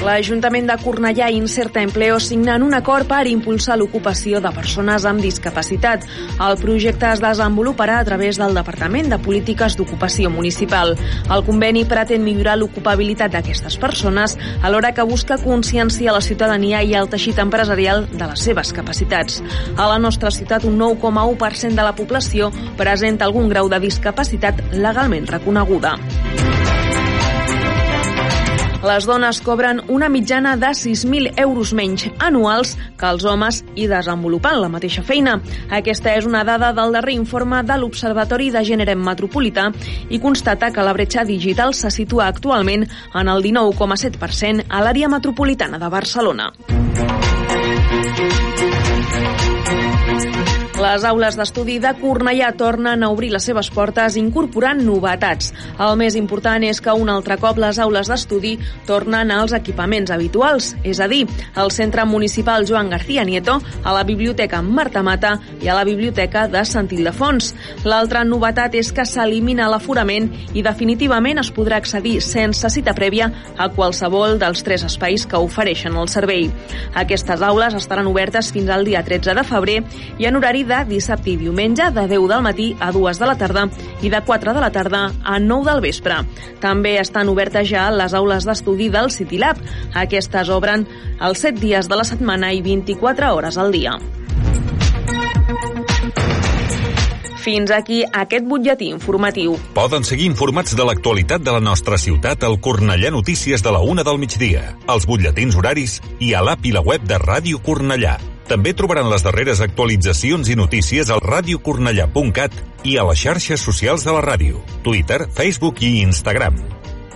L'Ajuntament de Cornellà i Incerta Empleo signen un acord per impulsar l'ocupació de persones amb discapacitat. El projecte es desenvoluparà a través del Departament de Polítiques d'Ocupació Municipal. El conveni pretén millorar l'ocupabilitat d'aquestes persones alhora que busca conscienciar la ciutadania i el teixit empresarial de les seves capacitats. A la nostra ciutat, un 9,1% de la població presenta algun grau de discapacitat legalment reconeguda. Les dones cobren una mitjana de 6.000 euros menys anuals que els homes i desenvolupant la mateixa feina. Aquesta és una dada del darrer informe de l'Observatori de Gènere Metropolità i constata que la bretxa digital se situa actualment en el 19,7% a l'àrea metropolitana de Barcelona. Les aules d'estudi de Cornellà tornen a obrir les seves portes incorporant novetats. El més important és que un altre cop les aules d'estudi tornen als equipaments habituals, és a dir, al Centre Municipal Joan García Nieto, a la Biblioteca Marta Mata i a la Biblioteca de Sant Ildefons. L'altra novetat és que s'elimina l'aforament i definitivament es podrà accedir sense cita prèvia a qualsevol dels tres espais que ofereixen el servei. Aquestes aules estaran obertes fins al dia 13 de febrer i en horari de dissabte i diumenge de 10 del matí a 2 de la tarda i de 4 de la tarda a 9 del vespre. També estan obertes ja les aules d'estudi del CityLab. Aquestes obren els 7 dies de la setmana i 24 hores al dia. Fins aquí aquest butlletí informatiu. Poden seguir informats de l'actualitat de la nostra ciutat al Cornellà Notícies de la una del migdia, als butlletins horaris i a l'app i la web de Ràdio Cornellà. També trobaran les darreres actualitzacions i notícies al radiocornellà.cat i a les xarxes socials de la ràdio, Twitter, Facebook i Instagram.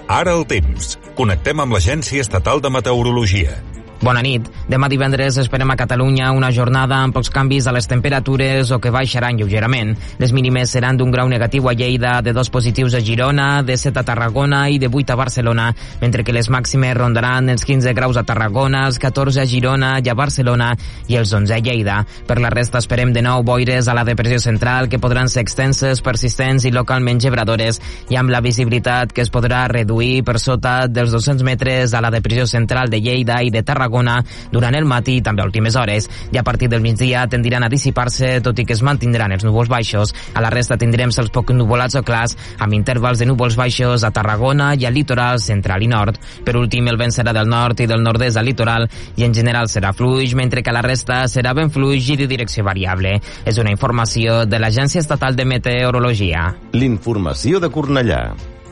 Ara el temps. Connectem amb l'Agència Estatal de Meteorologia. Bona nit. Demà divendres esperem a Catalunya una jornada amb pocs canvis a les temperatures o que baixaran lleugerament. Les mínimes seran d'un grau negatiu a Lleida, de dos positius a Girona, de 7 a Tarragona i de 8 a Barcelona, mentre que les màximes rondaran els 15 graus a Tarragona, els 14 a Girona i a Barcelona i els 11 a Lleida. Per la resta esperem de nou boires a la depressió central que podran ser extenses, persistents i localment gebradores i amb la visibilitat que es podrà reduir per sota dels 200 metres a la depressió central de Lleida i de Tarragona Tarragona durant el matí i també a últimes hores. I a partir del migdia tendiran a dissipar-se, tot i que es mantindran els núvols baixos. A la resta tindrem cels poc nuvolats o clars, amb intervals de núvols baixos a Tarragona i al litoral central i nord. Per últim, el vent serà del nord i del nord-est al litoral i en general serà fluix, mentre que la resta serà ben fluix i de direcció variable. És una informació de l'Agència Estatal de Meteorologia. L'informació de Cornellà.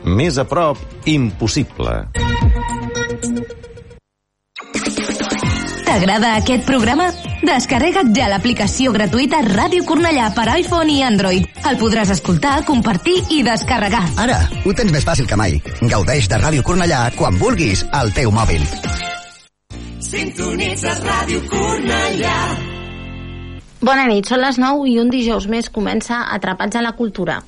Més a prop, impossible. T'agrada aquest programa? Descarrega't ja l'aplicació gratuïta Ràdio Cornellà per iPhone i Android. El podràs escoltar, compartir i descarregar. Ara, ho tens més fàcil que mai. Gaudeix de Ràdio Cornellà quan vulguis al teu mòbil. Sintonitzes Ràdio Cornellà. Bona nit, són les 9 i un dijous més comença Atrapats a la Cultura.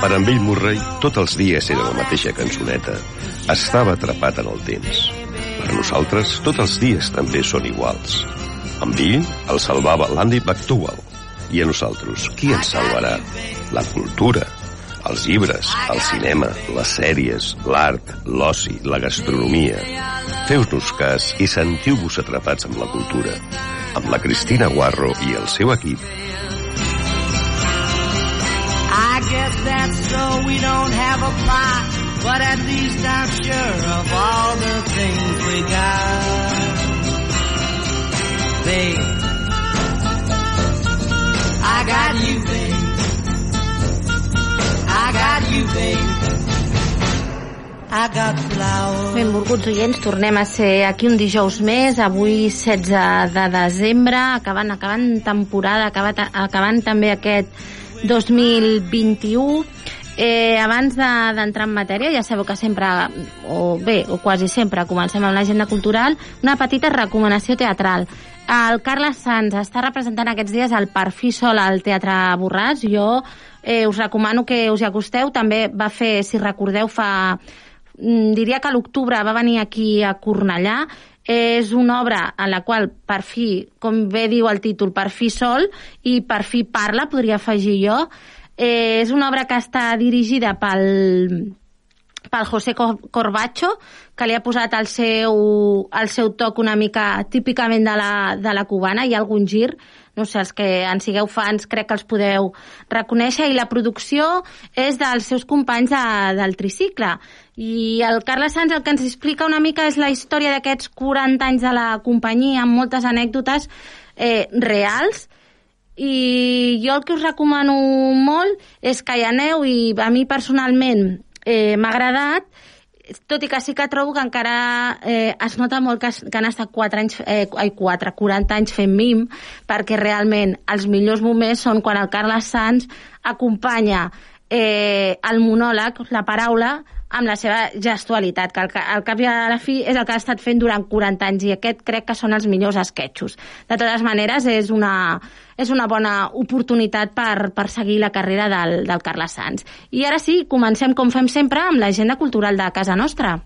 Per en Bill Murray, tots els dies era la mateixa cançoneta. Estava atrapat en el temps. Per nosaltres, tots els dies també són iguals. En Bill el salvava l'Andy McDowell. I a nosaltres, qui ens salvarà? La cultura, els llibres, el cinema, les sèries, l'art, l'oci, la gastronomia. Feu-nos cas i sentiu-vos atrapats amb la cultura. Amb la Cristina Guarro i el seu equip. That's so we don't have a plot, but at least I'm sure of all the things we got. Babe, I got you, babe. I got you, babe. Benvolguts oients, tornem a ser aquí un dijous més, avui 16 de desembre, acabant, acabant temporada, acabant, acabant també aquest 2021 Eh, abans de- d'entrar en matèria, ja sabeu que sempre, o bé, o quasi sempre, comencem amb l'agenda cultural, una petita recomanació teatral. El Carles Sanz està representant aquests dies el Perfí Sol al Teatre Borràs. Jo eh, us recomano que us hi acosteu. També va fer, si recordeu, fa... mm, diria que a l'octubre va venir aquí a Cornellà. És una obra en la qual per fi, com bé diu el títol, per fi sol i per fi parla, podria afegir jo. Eh, és una obra que està dirigida pel, pel José Cor- Corbacho, que li ha posat el seu, el seu toc una mica típicament de la, de la cubana, hi ha algun gir, no sé, els que en sigueu fans crec que els podeu reconèixer, i la producció és dels seus companys de, del tricicle. I el Carles Sanz el que ens explica una mica és la història d'aquests 40 anys de la companyia, amb moltes anècdotes eh, reals, i jo el que us recomano molt és que hi aneu i a mi personalment eh, m'ha agradat tot i que sí que trobo que encara eh, es nota molt que, que han estat 4 anys, eh, ai, 4, 40 anys fent mim, perquè realment els millors moments són quan el Carles Sanz acompanya eh, el monòleg, la paraula, amb la seva gestualitat, que al, ca- al cap i a la fi és el que ha estat fent durant 40 anys i aquest crec que són els millors esquetxos. De totes maneres, és una, és una bona oportunitat per, per seguir la carrera del, del Carles Sanz. I ara sí, comencem com fem sempre amb l'agenda cultural de casa nostra.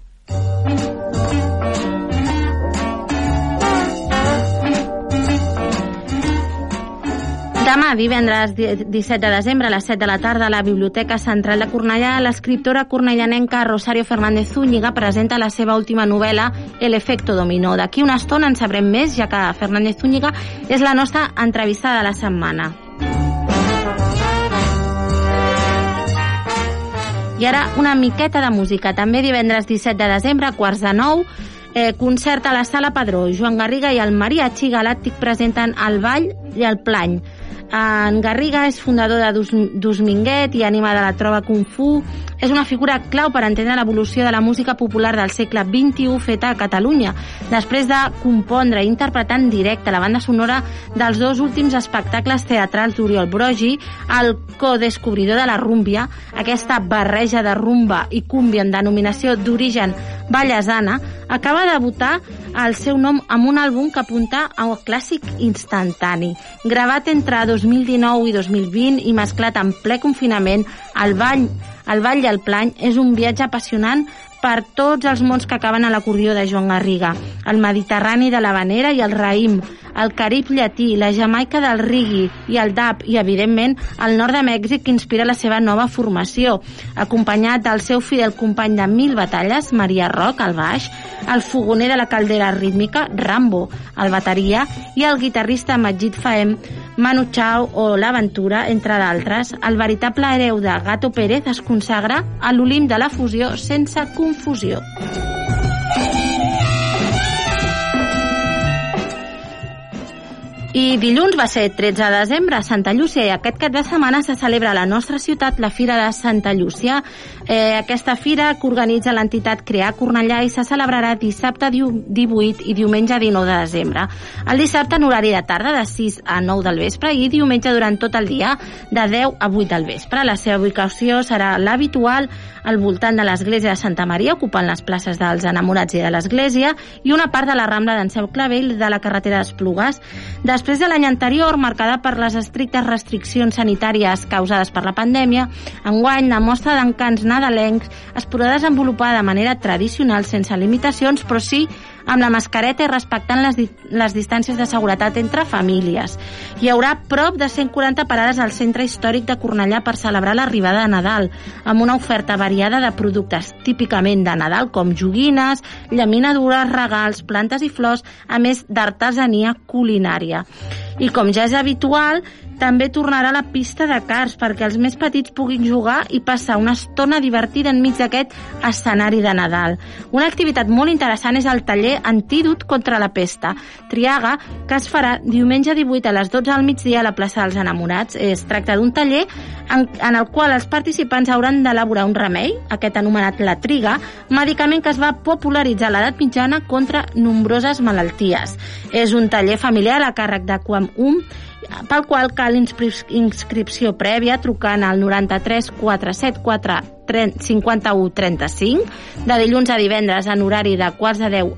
Demà, divendres di- 17 de desembre, a les 7 de la tarda, a la Biblioteca Central de Cornellà, l'escriptora cornellanenca Rosario Fernández Zúñiga presenta la seva última novel·la El efecto dominó. D'aquí una estona en sabrem més, ja que Fernández Zúñiga és la nostra entrevistada de la setmana. I ara una miqueta de música. També divendres 17 de desembre, a quarts de nou, eh, concert a la Sala Padró. Joan Garriga i el Mariachi Galàctic presenten el ball i el plany. En Garriga és fundador de Dus, Dus Minguet i ànima de la trova Kung Fu. És una figura clau per entendre l'evolució de la música popular del segle XXI feta a Catalunya, després de compondre i interpretar en directe la banda sonora dels dos últims espectacles teatrals d'Oriol Brogi, el codescobridor de la rúmbia, aquesta barreja de rumba i cúmbia en denominació d'origen ballesana, acaba de votar el seu nom amb un àlbum que apunta a un clàssic instantani. Gravat entre 2019 i 2020 i mesclat en ple confinament, el ball, el ball i el plany és un viatge apassionant per tots els mons que acaben a l'acordió de Joan Garriga, el Mediterrani de l'Havanera i el Raïm, el Carib llatí, la Jamaica del Rigui i el DAP i, evidentment, el nord de Mèxic que inspira la seva nova formació, acompanyat del seu fidel company de mil batalles, Maria Roc, al baix, el fogoner de la caldera rítmica, Rambo, al bateria, i el guitarrista Majid Faem, Manu Chao o l'Aventura, entre d'altres, el veritable hereu de Gato Pérez es consagra a l'Olimp de la fusió sense confusió. I dilluns va ser 13 de desembre Santa Llúcia i aquest cap de setmana se celebra a la nostra ciutat la Fira de Santa Llúcia. Eh, aquesta fira que organitza l'entitat Crear Cornellà i se celebrarà dissabte diu- 18 i diumenge 19 de desembre. El dissabte en horari de tarda de 6 a 9 del vespre i diumenge durant tot el dia de 10 a 8 del vespre. La seva ubicació serà l'habitual al voltant de l'església de Santa Maria, ocupant les places dels enamorats i de l'església, i una part de la Rambla d'en Seu Clavell de la carretera d'Esplugues. Després de l'any anterior, marcada per les estrictes restriccions sanitàries causades per la pandèmia, enguany la mostra d'encants nadalencs es podrà desenvolupar de manera tradicional sense limitacions, però sí amb la mascareta i respectant les, les distàncies de seguretat entre famílies. Hi haurà prop de 140 parades al centre històric de Cornellà per celebrar l'arribada de Nadal, amb una oferta variada de productes típicament de Nadal, com joguines, llaminadures, regals, plantes i flors, a més d'artesania culinària. I com ja és habitual, també tornarà la pista de cars perquè els més petits puguin jugar i passar una estona divertida enmig d'aquest escenari de Nadal. Una activitat molt interessant és el taller Antídot contra la pesta, Triaga, que es farà diumenge 18 a les 12 al migdia a la plaça dels Enamorats. Es tracta d'un taller en, en el qual els participants hauran d'elaborar un remei, aquest anomenat la triga, medicament que es va popularitzar a l'edat mitjana contra nombroses malalties. És un taller familiar a càrrec de quan Camp 1, pel qual cal inscrip inscripció prèvia trucant al 93 474 51 35 de dilluns a divendres en horari de quarts de 10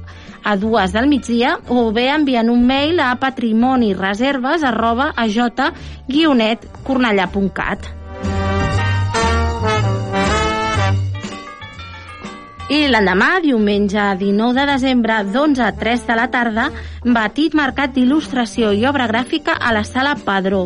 a dues del migdia o bé enviant un mail a patrimonireserves arroba aj-cornellà.cat. I l'endemà, diumenge 19 de desembre, d'11 a 3 de la tarda, Batit Mercat d'Il·lustració i Obra Gràfica a la Sala Padró.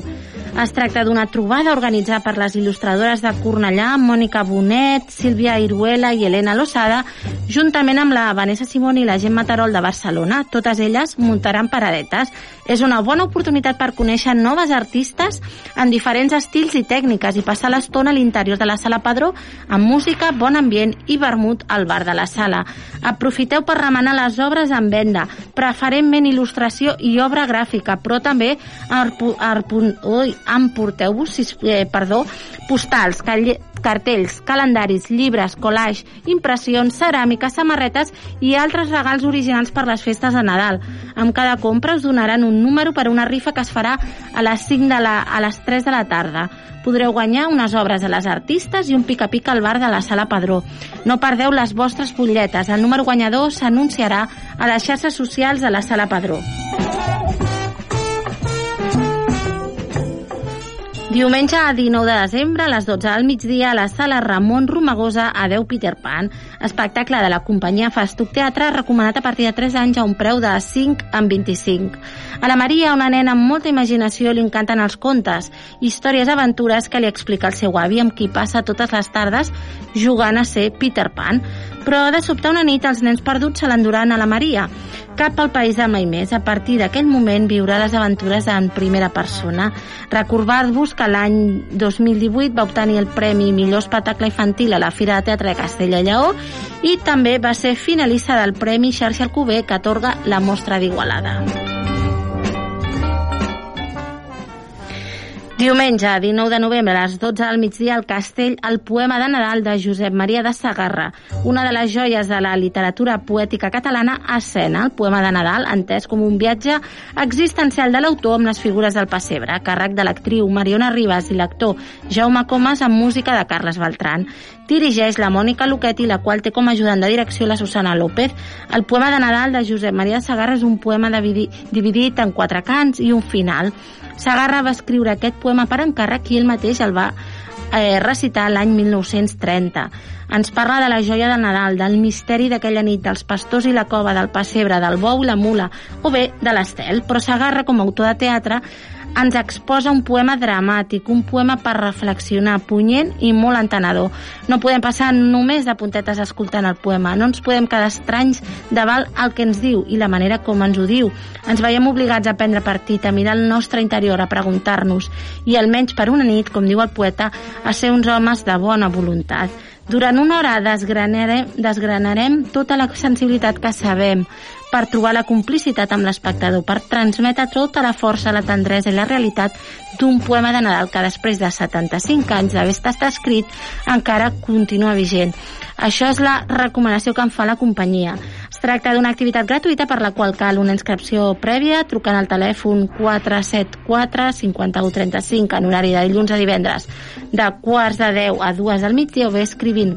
Es tracta d'una trobada organitzada per les il·lustradores de Cornellà, Mònica Bonet, Sílvia Iruela i Helena Losada, juntament amb la Vanessa Simón i la Gent Matarol de Barcelona. Totes elles muntaran paradetes. És una bona oportunitat per conèixer noves artistes en diferents estils i tècniques i passar l'estona a l'interior de la Sala Padró amb música, bon ambient i vermut al bar de la sala. Aprofiteu per remenar les obres en venda, preferentment il·lustració i obra gràfica, però també emporteu-vos, eh, perdó, postals, cartells, calendaris, llibres, collage, impressions, ceràmica, samarretes i altres regals originals per les festes de Nadal. Amb cada compra us donaran un número per una rifa que es farà a les 5 de la, a les 3 de la tarda. Podreu guanyar unes obres de les artistes i un pica-pica al bar de la Sala Padró. No perdeu les vostres butlletes. El número guanyador s'anunciarà a les xarxes socials de la Sala Padró. Diumenge 19 de desembre a les 12 del migdia a la sala Ramon Romagosa a 10 Peter Pan, espectacle de la companyia Fastuc Teatre recomanat a partir de 3 anys a un preu de 5 en 25. A la Maria, una nena amb molta imaginació, li encanten els contes, històries, aventures que li explica el seu avi amb qui passa totes les tardes jugant a ser Peter Pan. Però de sobte una nit els nens perduts se l'enduran a la Maria. Cap al país de mai més. A partir d'aquell moment viurà les aventures en primera persona. Recordar-vos que l'any 2018 va obtenir el Premi Millor Espectacle Infantil a la Fira de Teatre de Castella i Lleó i també va ser finalista del Premi Xarxa Alcover que atorga la Mostra d'Igualada. Diumenge, 19 de novembre, a les 12 del migdia, al Castell, el poema de Nadal de Josep Maria de Sagarra, una de les joies de la literatura poètica catalana, escena, el poema de Nadal, entès com un viatge existencial de l'autor amb les figures del pessebre, a càrrec de l'actriu Mariona Ribas i l'actor Jaume Comas amb música de Carles Beltran. Dirigeix la Mònica Luquetti, la qual té com a ajudant de direcció la Susana López. El poema de Nadal de Josep Maria de Sagarra és un poema dividit en quatre cants i un final. Sagarra va escriure aquest poema per encàrrec i ell mateix el va eh, recitar l'any 1930. Ens parla de la joia de Nadal, del misteri d'aquella nit, dels pastors i la cova, del pessebre, del bou i la mula, o bé de l'estel. Però Sagarra, com a autor de teatre, ens exposa un poema dramàtic, un poema per reflexionar, punyent i molt entenedor. No podem passar només de puntetes escoltant el poema, no ens podem quedar estranys davant el que ens diu i la manera com ens ho diu. Ens veiem obligats a prendre partit, a mirar el nostre interior, a preguntar-nos i almenys per una nit, com diu el poeta, a ser uns homes de bona voluntat. Durant una hora desgranarem, desgranarem tota la sensibilitat que sabem, per trobar la complicitat amb l'espectador, per transmetre tota la força, la tendresa i la realitat d'un poema de Nadal que després de 75 anys d'haver estat escrit encara continua vigent. Això és la recomanació que em fa la companyia. Es tracta d'una activitat gratuïta per la qual cal una inscripció prèvia trucant al telèfon 474 5135 en horari de dilluns a divendres de quarts de 10 a 2 del migdia o bé escrivint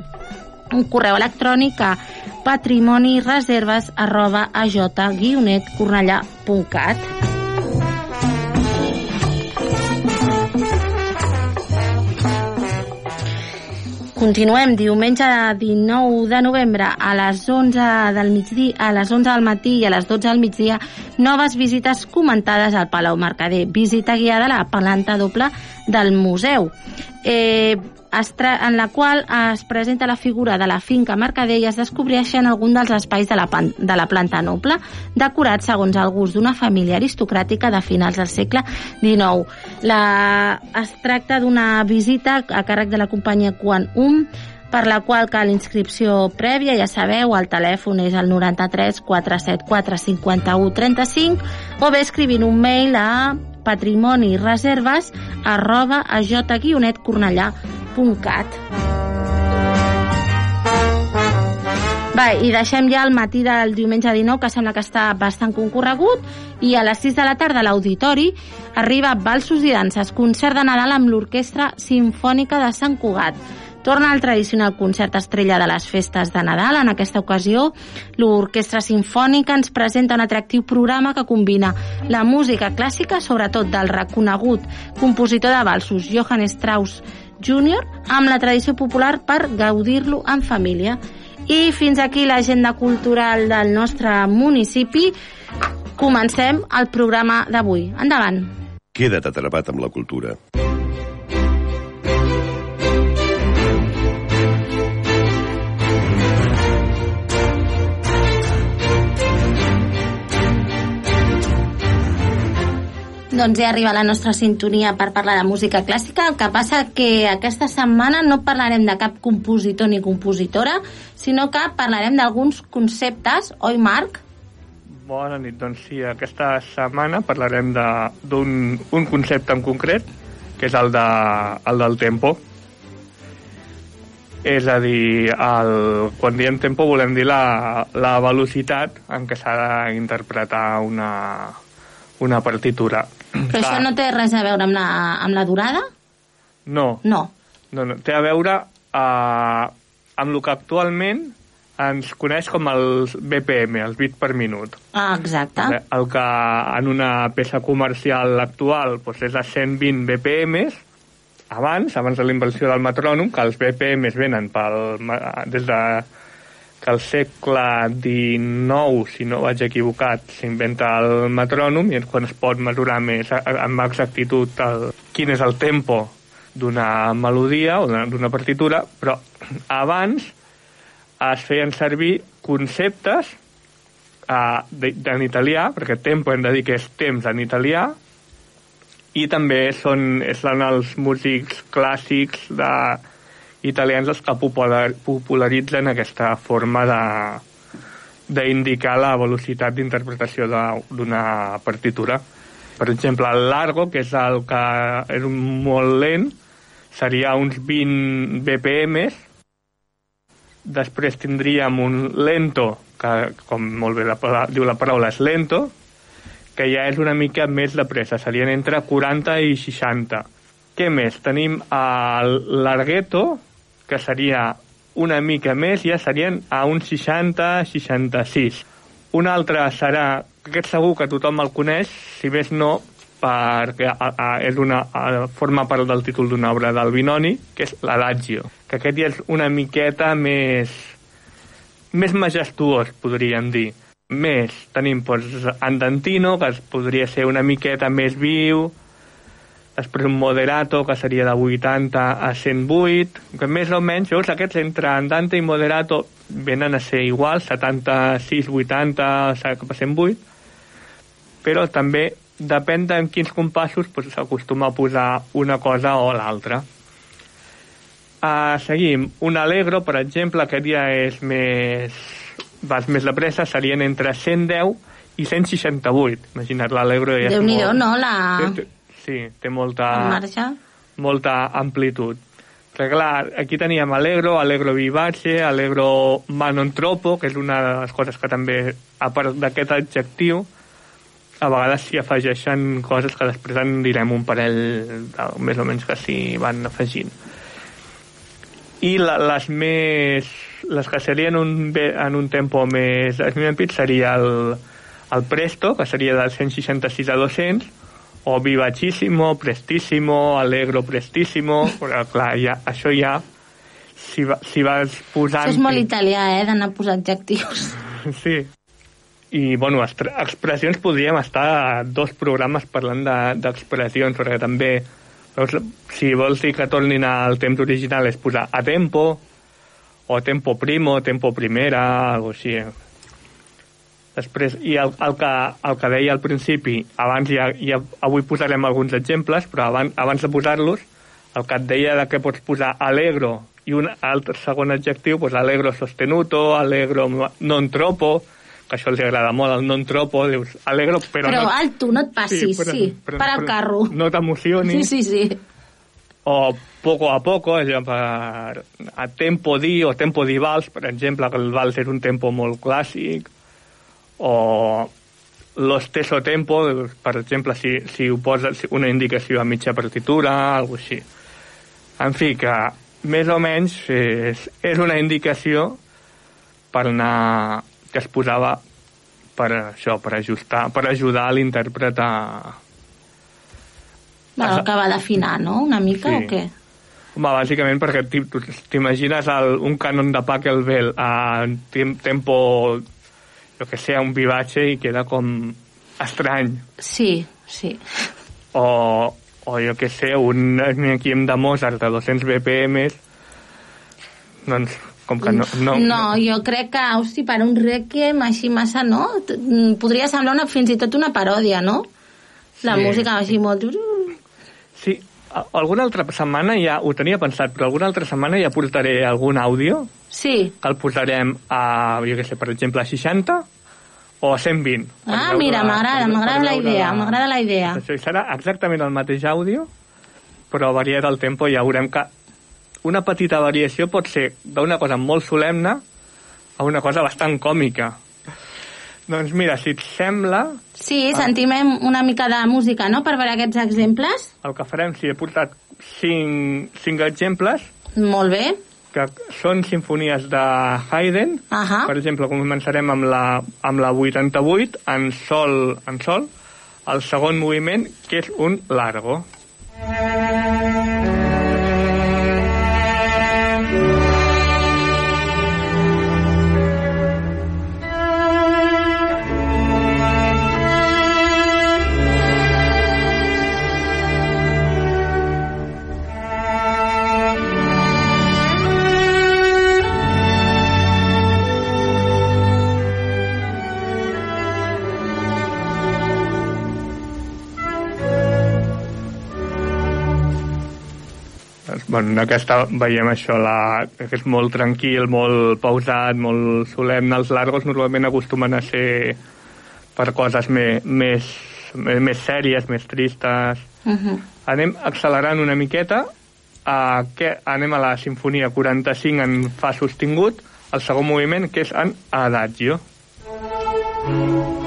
un correu electrònic a patrimonireserves arroba aj-cornellà.cat Continuem diumenge 19 de novembre a les 11 del migdia, a les 11 del matí i a les 12 del migdia noves visites comentades al Palau Mercader. Visita guiada a la planta doble del museu. Eh, en la qual es presenta la figura de la finca Mercader i es descobreixen algun dels espais de la, de la planta noble, decorats segons el gust d'una família aristocràtica de finals del segle XIX. La, es tracta d'una visita a càrrec de la companyia Quan Um, per la qual cal inscripció prèvia, ja sabeu, el telèfon és el 93 474 51 35 o bé escrivint un mail a patrimonireserves arroba aj-cornellà.cat Va, i deixem ja el matí del diumenge 19, que sembla que està bastant concorregut, i a les 6 de la tarda a l'Auditori arriba Balsos i Danses, concert de Nadal amb l'Orquestra Simfònica de Sant Cugat. Torna el tradicional concert estrella de les festes de Nadal. En aquesta ocasió, l'Orquestra Simfònica ens presenta un atractiu programa que combina la música clàssica, sobretot del reconegut compositor de balsos Johann Strauss Jr., amb la tradició popular per gaudir-lo en família. I fins aquí l'agenda cultural del nostre municipi. Comencem el programa d'avui. Endavant. Queda't atrapat amb la cultura. Doncs ja arriba la nostra sintonia per parlar de música clàssica. El que passa que aquesta setmana no parlarem de cap compositor ni compositora, sinó que parlarem d'alguns conceptes, oi Marc? Bona nit, doncs sí, aquesta setmana parlarem d'un un concepte en concret, que és el, de, el del tempo. És a dir, el, quan diem tempo volem dir la, la velocitat en què s'ha d'interpretar una, una partitura. Però això no té res a veure amb la, amb la durada? No. No. No, no. Té a veure uh, amb el que actualment ens coneix com els BPM, els bits per minut. Ah, exacte. El que en una peça comercial actual doncs és a 120 BPMs, abans, abans de la invenció del metrònom, que els BPMs venen pel, des de que al segle XIX, si no vaig equivocat, s'inventa el metrònom i és quan es pot mesurar més amb exactitud el, quin és el tempo d'una melodia o d'una partitura, però abans es feien servir conceptes uh, en italià, perquè tempo hem de dir que és temps en italià, i també són, són els músics clàssics de, italians els que popularitzen aquesta forma de d'indicar la velocitat d'interpretació d'una partitura. Per exemple, el largo, que és el que és molt lent, seria uns 20 BPMs. Després tindríem un lento, que com molt bé la, diu la paraula és lento, que ja és una mica més de pressa, serien entre 40 i 60. Què més? Tenim el larghetto, que seria una mica més, ja serien a uns 60-66. Un altre serà, aquest segur que tothom el coneix, si més no, perquè a, a, és una, a, forma part del títol d'una obra del Binoni, que és l'Adagio, que aquest ja és una miqueta més, més majestuós, podríem dir. Més, tenim doncs, Andantino, que podria ser una miqueta més viu, després un moderato que seria de 80 a 108 que més o menys llavors aquests entre andante i moderato venen a ser igual 76, 80 cap a 108 però també depèn de en quins compassos s'acostuma pues, a posar una cosa o l'altra uh, seguim un allegro per exemple aquest dia és més vas més de pressa serien entre 110 i 168 imagina't l'allegro ja Déu-n'hi-do, no? La... Sí, té molta, molta amplitud. Però clar, aquí teníem Allegro, Allegro Vivace, Allegro Manontropo, que és una de les coses que també, a part d'aquest adjectiu, a vegades s'hi afegeixen coses que després en direm un parell, de, més o menys que s'hi van afegint. I la, les més... les que serien un, en un tempo més esmimpit seria el, el Presto, que seria del 166 a 200, o vivacíssimo, prestíssimo, alegro, prestíssimo, però clar, ja, això ja, si, va, si vas posant... Això és molt italià, eh, d'anar a posar adjectius. Sí. I, bueno, expressions podríem estar dos programes parlant d'expressions, de, perquè també, veus, si vols dir que tornin al temps original és posar a tempo, o tempo primo, tempo primera, algo així. Després, i el, el, que, el que deia al principi, abans ja, ja avui posarem alguns exemples, però abans, abans de posar-los, el que et deia de que pots posar alegro i un altre segon adjectiu, doncs alegro sostenuto, alegro non tropo, que això els agrada molt, el non tropo, dius alegro, però... Però no... alto, no et passis, sí. Però, sí. Però, Para el carro. No t'emocioni. Sí, sí, sí. o poco a poco, allò per, a tempo di o tempo di vals, per exemple, que el vals és un tempo molt clàssic, o lo stesso tempo, per exemple, si, si ho posa una indicació a mitja partitura, alguna així. En fi, que més o menys és, és una indicació per anar que es posava per això, per ajustar, per ajudar l'intèrpret a... Bueno, acabar d'afinar, no? Una mica Sí. o què? Home, bàsicament perquè t'imagines un canon de Pachelbel a tem- tempo, jo que sé, un vivatge i queda com estrany. Sí, sí. O, o jo que sé, un Requiem de Mozart de 200 BPM, doncs com que no... no, no, jo crec que, hosti, per un requiem així massa, no? Podria semblar una, fins i tot una paròdia, no? La Sí. música així molt... Sí, alguna altra setmana ja ho tenia pensat, però alguna altra setmana ja portaré algun àudio Sí. que el posarem a, jo que sé, per exemple, a 60 o a 120. per Ah, mira, m'agrada, m'agrada la idea, m'agrada la idea. Això serà exactament el mateix àudio, però variat el tempo i ja veurem que una petita variació pot ser d'una cosa molt solemne a una cosa bastant còmica. Doncs mira, si et sembla, Sí, sentim una mica de música, no?, per veure aquests exemples. el que farem, si he portat cinc, cinc exemples, Molt bé. Que són sinfonies de Haydn. Ahà. Per exemple, començarem amb la, amb la 88, en sol, en sol, el segon moviment, que és un largo. Doncs, bueno, en aquesta veiem això, la, que és molt tranquil, molt pausat, molt solemne. Els largos normalment acostumen a ser per coses més, més, més sèries, més tristes. Uh -huh. Anem accelerant una miqueta. A, que, anem a la sinfonia 45 en fa sostingut, el segon moviment, que és en adagio. Bueno,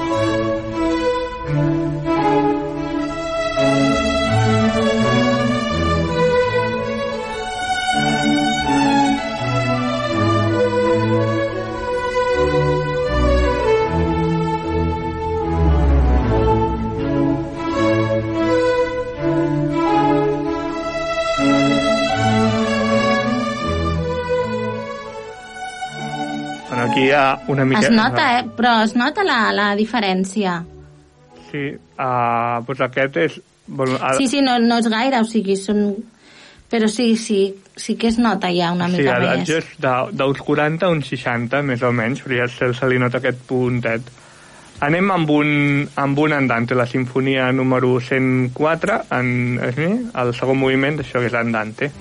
ha una mica... Es nota, eh? Però es nota la, la diferència. Sí, uh, doncs aquest és... Bueno, ara, Sí, sí, no, no és gaire, o sigui, són... Però sí, sí, sí que es nota ja una sí, mica més. és de- d'uns 40 a uns 60, més o menys, però ja se, se li nota aquest puntet. Anem amb un, amb un andante, la sinfonia número 104, en, eh, el segon moviment d'això que és andante.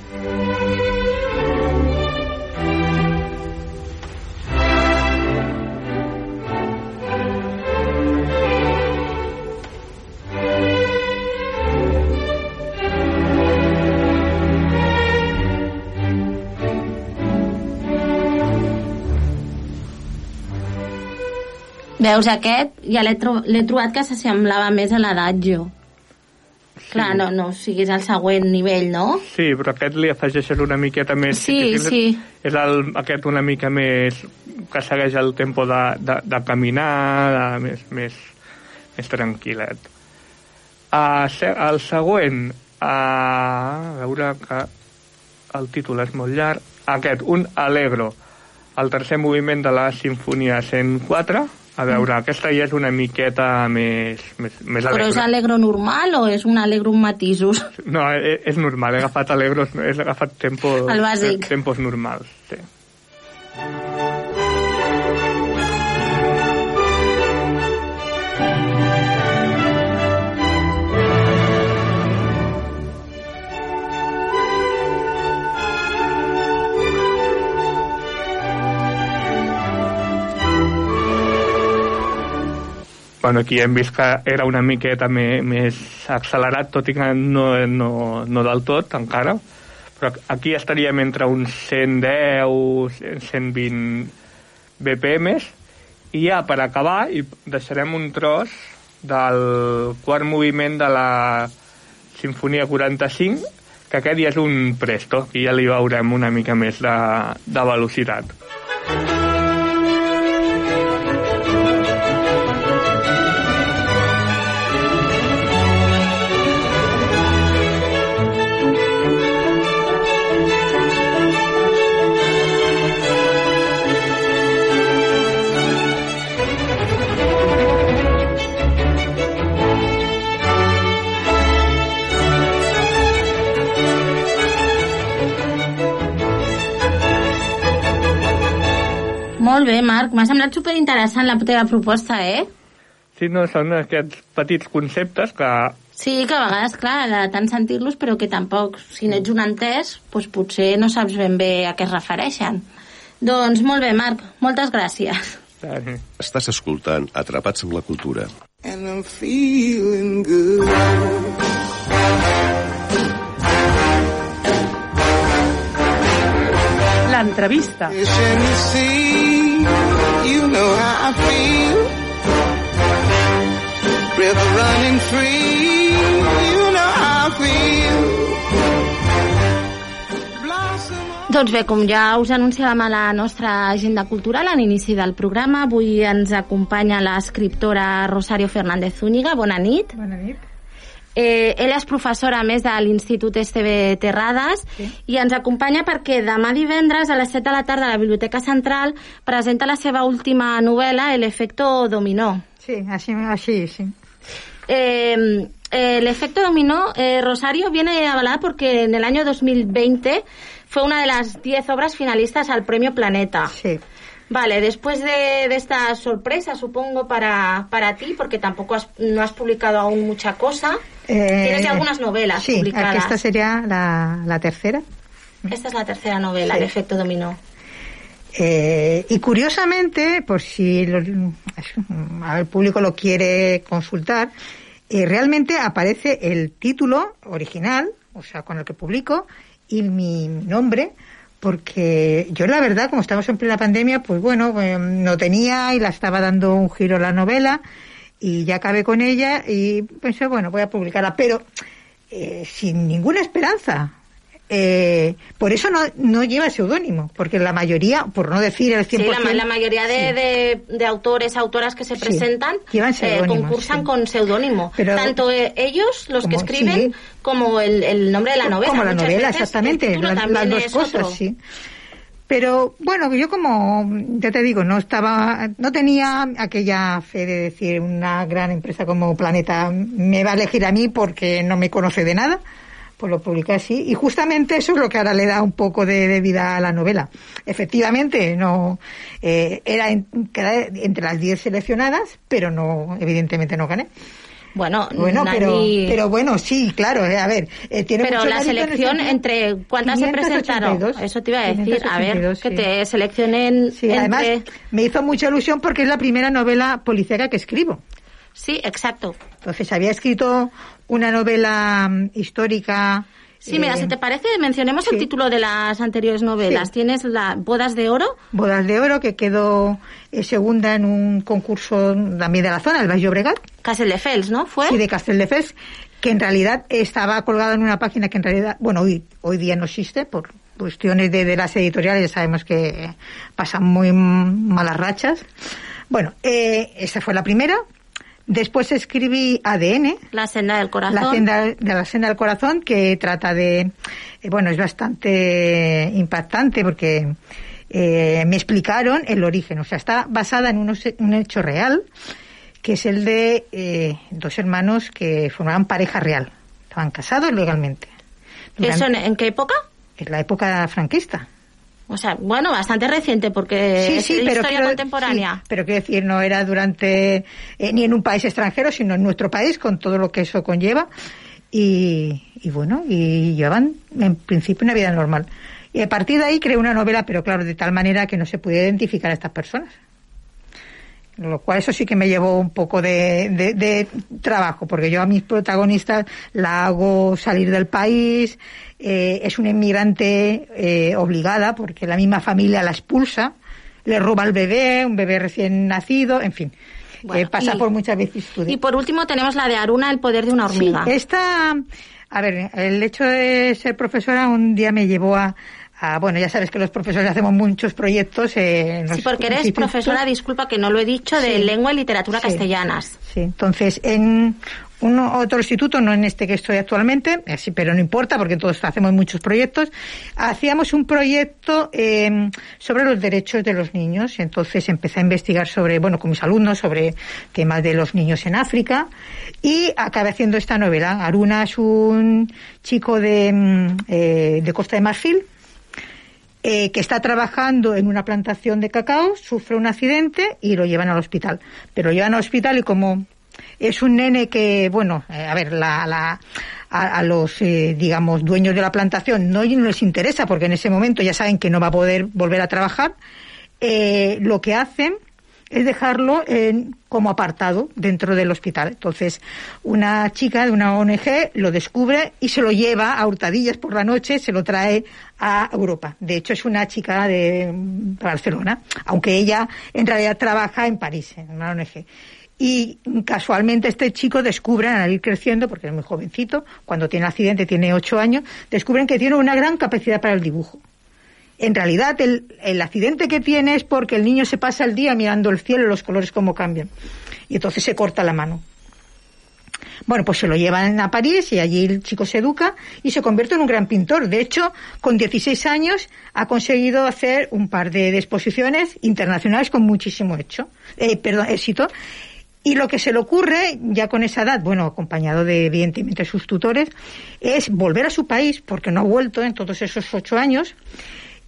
Veus, aquest ja l'he tro trobat que s'assemblava més a l'adagio. Sí. Clar, no, no, o sigui, és el següent nivell, no? Sí, però aquest li afegeixes una miqueta més... Sí, que sí. És el, aquest una mica més... que segueix el tempo de, de, de caminar, de, més, més, més tranquil·let. Uh, el següent, uh, a veure que el títol és molt llarg, aquest, un allegro, el tercer moviment de la sinfonia 104, a veure, mm. aquesta ja és una miqueta més, més, més Però és alegre. alegro normal o és un alegro amb matisos? No, és, és normal, he agafat alegros, he agafat tempo, El bàsic. tempos normals, sí. Bueno, aquí hem vist que era una miqueta més, més accelerat, tot i que no, no, no del tot encara, però aquí estaríem entre uns 110, 120 BPMs, i ja per acabar i deixarem un tros del quart moviment de la Sinfonia 45, que aquest ja és un presto, i ja li veurem una mica més de, de velocitat. Molt bé, Marc. M'ha semblat superinteressant la teva proposta, eh? Sí, no, són aquests petits conceptes que... Sí, que a vegades, clar, de tant sentir-los, però que tampoc, si no ets un entès, doncs potser no saps ben bé a què es refereixen. Doncs molt bé, Marc, moltes gràcies. Estàs escoltant Atrapats amb la cultura. And I'm feeling good. L'entrevista. You know how I feel. River running free, you know how I feel. Doncs bé, com ja us anunciàvem a la nostra agenda cultural a l'inici del programa, avui ens acompanya l'escriptora Rosario Fernández Zúñiga. Bona nit. Bona nit. Eh, ella és professora, més, de l'Institut Esteve Terrades sí. i ens acompanya perquè demà divendres a les 7 de la tarda a la Biblioteca Central presenta la seva última novel·la, El efecto dominó. Sí, així, així sí. Eh, eh, el efecto dominó, eh, Rosario, viene avalada porque en el año 2020 fue una de las 10 obras finalistas al Premio Planeta. Sí. Vale, después de, de esta sorpresa, supongo, para, para ti, porque tampoco has, no has publicado aún mucha cosa, Eh, tienes ya algunas novelas sí, publicadas. esta sería la, la tercera. Esta es la tercera novela, Sí. El efecto dominó. Eh, y curiosamente, por si lo- el público lo quiere consultar, eh, realmente aparece el título original, o sea, con el que publico, y mi nombre, porque yo la verdad, como estamos en plena pandemia, pues bueno, eh, no tenía y la estaba dando un giro la novela y ya acabé con ella y pensé, bueno, voy a publicarla, pero eh, sin ninguna esperanza. Eh, por eso no, no lleva seudónimo, porque la mayoría, por no decir el 100%, Sí, la, ma- la mayoría de, de, de autores, autoras que se presentan eh, concursan con seudónimo. Tanto eh, ellos, los que escriben, como el, el nombre de la novela. Como la Muchas novela, exactamente, título las, dos cosas, otro. sí. Pero bueno, yo como, ya te digo, no estaba, no tenía aquella fe de decir una gran empresa como Planeta me va a elegir a mí porque no me conoce de nada, pues lo publiqué así. Y justamente eso es lo que ahora le da un poco de, de vida a la novela. Efectivamente, no, eh, era en- entre las 10 seleccionadas, pero no, evidentemente no gané. Bueno, Bueno, pero, nadie- pero bueno, sí, claro, eh, a ver, eh, tiene Pero mucho la en selección entre cuántas se 582, presentaron, eso te iba a decir, a ver, 582, que te seleccionen Sí, entre... además me hizo mucha ilusión porque es la primera novela policíaca que escribo. Sí, exacto. Entonces había escrito una novela mm, histórica. Sí, mira, eh, si te parece, mencionemos el título de las anteriores novelas. Sí. Tienes la Bodas de Oro, Bodas de Oro, que quedó eh, segunda en un concurso también de la zona, el Baix Llobregat. Castelldefels, ¿no? ¿Fue? Sí, de Castelldefels, que en realidad estaba colgada en una página que en realidad, bueno, hoy, hoy día no existe por cuestiones de, de las editoriales, ya sabemos que pasan muy malas rachas. Bueno, eh, esa fue la primera. Después escribí ADN, La Senda del Corazón. la senda de la senda del corazón que trata de eh, bueno es bastante impactante porque eh, me explicaron el origen. O sea está basada en unos- un hecho real que es el de eh, dos hermanos que formaban pareja real. Estaban casados legalmente. ¿Eso en, qué época? en la época franquista O sea, bueno, bastante reciente porque sí es sí pero historia quiero- contemporánea. sí, pero quiero decir no era durante eh, ni en un país extranjero sino en nuestro país con todo lo que eso conlleva. Y, y bueno y llevaban en principio una vida normal. Y a partir de ahí creé una novela pero claro de tal manera que no se pudiera identificar a estas personas lo cual eso sí que me llevó un poco de, de, de trabajo, porque yo a mis protagonistas la hago salir del país, eh, es una inmigrante eh, obligada, porque la misma familia la expulsa, le roba al bebé, un bebé recién nacido, en fin. Bueno, eh, pasa y- por muchas vicisitudes. Y por último tenemos la de Aruna, el poder de una hormiga. Sí, esta, a ver, el hecho de ser profesora un día me llevó a, a- bueno, ya sabes que los profesores hacemos muchos proyectos. eh, en Sí, los porque eres institutos. profesora, disculpa que no lo he dicho, de Sí. lengua y literatura Sí. castellanas. Sí, entonces en uno, otro instituto, no en este que estoy actualmente, eh, sí, pero no importa porque todos hacemos muchos proyectos, hacíamos un proyecto eh, sobre los derechos de los niños. Entonces empecé a investigar sobre, bueno, con mis alumnos, sobre temas de los niños en África y acabé haciendo esta novela. Aruna es un chico de, mm, eh, de Costa de Marfil eh, que está trabajando en una plantación de cacao, sufre un accidente y lo llevan al hospital. Pero lo llevan al hospital y como es un nene que, bueno, eh, a ver, la, la- a, los, eh, digamos, dueños de la plantación no, no les interesa porque en ese momento ya saben que no va a poder volver a trabajar, eh, lo que hacen es dejarlo en- como apartado dentro del hospital. Entonces, una chica de una ONG lo descubre y se lo lleva a hurtadillas por la noche, se lo trae a Europa. De hecho, es una chica de Barcelona, aunque ella en realidad trabaja en París, en una ONG. Y casualmente este chico descubren al ir creciendo, porque es muy jovencito, cuando tiene accidente tiene ocho años, descubren que tiene una gran capacidad para el dibujo. En realidad, el, el accidente que tiene es porque el niño se pasa el día mirando el cielo y los colores cómo cambian. Y entonces se corta la mano. Bueno, pues se lo llevan a París y allí el chico se educa y se convierte en un gran pintor. De hecho, con 16 años ha conseguido hacer un par de, de exposiciones internacionales con muchísimo hecho, eh, perdón, éxito. Y lo que se le ocurre, ya con esa edad, bueno, acompañado de, evidentemente, sus tutores, es volver a su país, porque no ha vuelto en todos esos ocho años,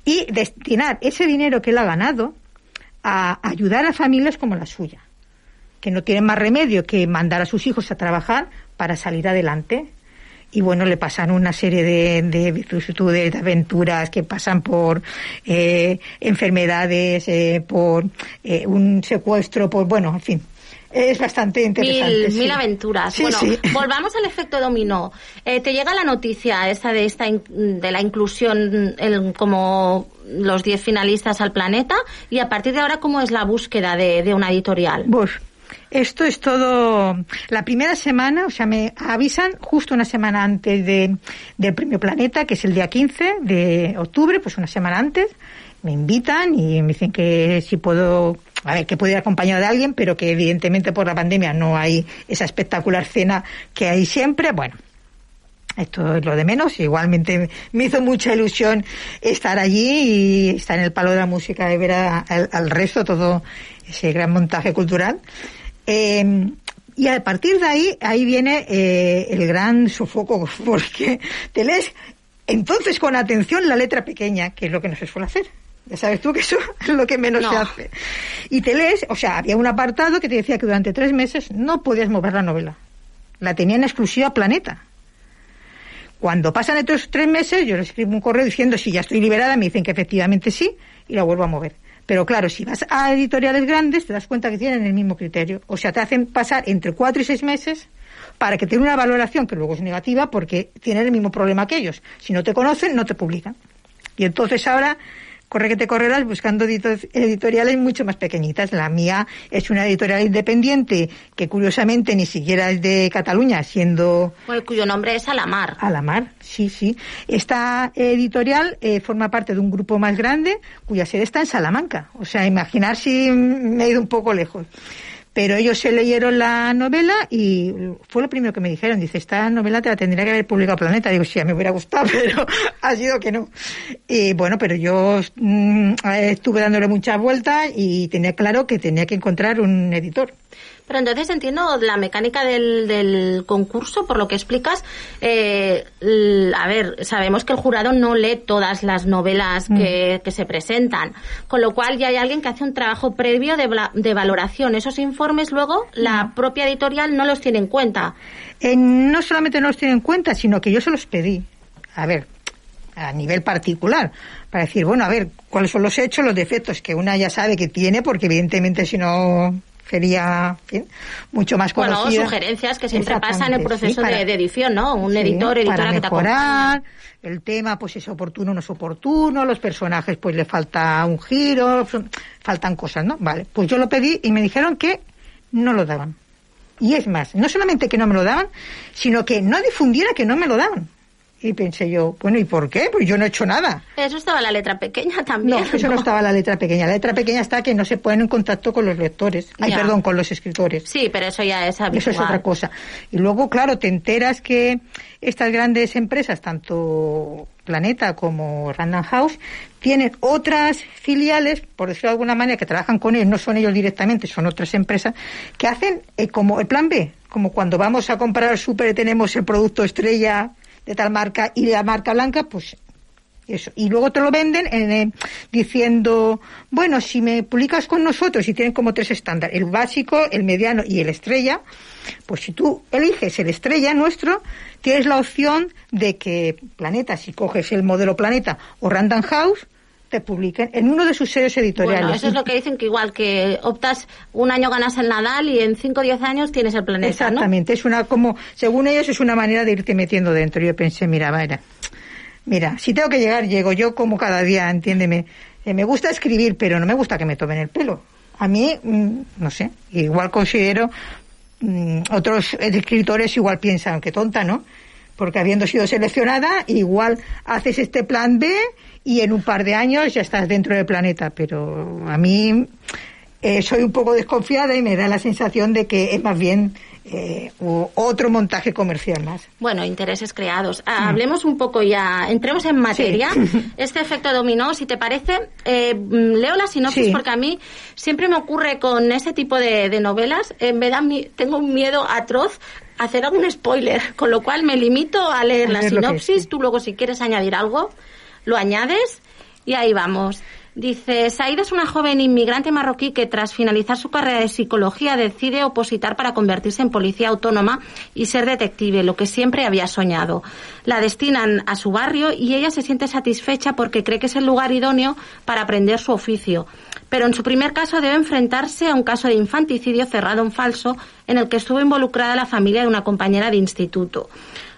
y destinar ese dinero que él ha ganado a ayudar a familias como la suya, que no tienen más remedio que mandar a sus hijos a trabajar para salir adelante. Y bueno, le pasan una serie de, de vicisitudes, de aventuras que pasan por eh, enfermedades, eh, por eh, un secuestro, por, bueno, en fin. Es bastante interesante. Mil, sí. mil aventuras. Sí, bueno, sí. volvamos al efecto dominó. Eh, te llega la noticia esa de esta in- de la inclusión en- como los 10 finalistas al planeta y a partir de ahora cómo es la búsqueda de, de una editorial. Pues esto es todo. La primera semana, o sea, me avisan justo una semana antes de, del Premio Planeta, que es el día 15 de octubre, pues una semana antes. Me invitan y me dicen que si puedo, a ver, que puedo ir acompañado de alguien, pero que evidentemente por la pandemia no hay esa espectacular cena que hay siempre. Bueno, esto es lo de menos. Igualmente me hizo mucha ilusión estar allí y estar en el palo de la música y ver al resto todo ese gran montaje cultural. Eh, y a partir de ahí, ahí viene eh, el gran sofoco, porque te lees entonces con atención la letra pequeña, que es lo que no se suele hacer. Ya sabes tú que eso es lo que menos No. se hace. Y te lees, o sea, había un apartado que te decía que durante tres meses no podías mover la novela. La tenía en exclusiva Planeta. Cuando pasan estos tres meses, yo les escribo un correo diciendo si ya estoy liberada, me dicen que efectivamente sí, y la vuelvo a mover. Pero claro, si vas a editoriales grandes, te das cuenta que tienen el mismo criterio. O sea, te hacen pasar entre cuatro y seis meses para que tenga una valoración que luego es negativa porque tienen el mismo problema que ellos. Si no te conocen, no te publican. Y entonces ahora corre que te correrás buscando edito- editoriales mucho más pequeñitas. La mía es una editorial independiente que curiosamente ni siquiera es de Cataluña, siendo Bueno, cuyo nombre es Alamar. a la mar, sí, sí. Esta editorial eh, forma parte de un grupo más grande cuya sede está en Salamanca. O sea, imaginar si me he ido un poco lejos. Pero ellos se leyeron la novela y fue lo primero que me dijeron. Dice, esta novela te la tendría que haber publicado Planeta. Digo, sí, a mí me hubiera gustado, pero ha sido que no. Y bueno, pero yo mm, estuve dándole muchas vueltas y tenía claro que tenía que encontrar un editor. Pero entonces entiendo la mecánica del, del concurso, por lo que explicas. Eh, a ver, sabemos que el jurado no lee todas las novelas que, que se presentan, con lo cual ya hay alguien que hace un trabajo previo de, valoración. Esos informes luego la propia editorial no los tiene en cuenta. Eh, no solamente no los tiene en cuenta, sino que yo se los pedí. A ver, a nivel particular, para decir, bueno, a ver, cuáles son los hechos, los defectos que una ya sabe que tiene, porque evidentemente si no sería en fin, mucho más Bueno, conocida. sugerencias que siempre pasan en el proceso sí, para- de, de edición, ¿no? Un Sí, editor, editora para que te mejorar el tema pues es oportuno o no es oportuno los personajes pues le falta un giro faltan cosas no vale pues yo lo pedí y me dijeron que no lo daban y es más no solamente que no me lo daban sino que no difundiera que no me lo daban y pensé yo bueno y por qué pues yo no he hecho nada Eso estaba la letra pequeña también. no, eso no estaba la letra pequeña. La letra pequeña está que no se ponen en contacto con los lectores. Ay, Ya. perdón, con los escritores. Sí, pero eso ya es habitual. Eso es otra cosa. Y luego, claro, te enteras que estas grandes empresas, tanto Planeta como Random House, tienen otras filiales, por decirlo de alguna manera, que trabajan con ellos, no son ellos directamente, son otras empresas, que hacen eh, como el plan B, como cuando vamos a comprar al súper y tenemos el producto estrella de tal marca y la marca blanca, pues eso. Y luego te lo venden en, eh, diciendo, bueno, si me publicas con nosotros y tienen como tres estándares, el básico, el mediano y el estrella, pues si tú eliges el estrella nuestro, tienes la opción de que Planeta, si coges el modelo Planeta o Random House, te publiquen en uno de sus sellos editoriales. Bueno, eso es lo que dicen que igual que optas un año ganas el Nadal y en 5 o 10 años tienes el planeta, ¿no? Exactamente, es una como, según ellos, es una manera de irte metiendo dentro. Yo pensé, mira, mira, mira, si tengo que llegar, llego yo como cada día, entiéndeme. Eh, me gusta escribir, pero no me gusta que me tomen el pelo. A mí, mm, no sé, igual considero, mm, otros escritores igual piensan que tonta, ¿no? Porque habiendo sido seleccionada, igual haces este plan B y en un par de años ya estás dentro del planeta. Pero a mí eh, soy un poco desconfiada y me da la sensación de que es más bien eh, otro montaje comercial más. Bueno, intereses creados. Ah, Hablemos un poco ya, entremos en materia. Sí. Este efecto dominó, si te parece, eh, mm, leo la sinopsis Sí. porque a mí siempre me ocurre con ese tipo de, de novelas, eh, me da mi- tengo un miedo atroz hacer algún spoiler, con lo cual me limito a leer A la sinopsis, tú luego si quieres añadir algo, lo añades y ahí vamos. Dice, Saida es una joven inmigrante marroquí que tras finalizar su carrera de psicología decide opositar para convertirse en policía autónoma y ser detective, lo que siempre había soñado. La destinan a su barrio y ella se siente satisfecha porque cree que es el lugar idóneo para aprender su oficio. Pero en su primer caso debe enfrentarse a un caso de infanticidio cerrado en falso en el que estuvo involucrada la familia de una compañera de instituto.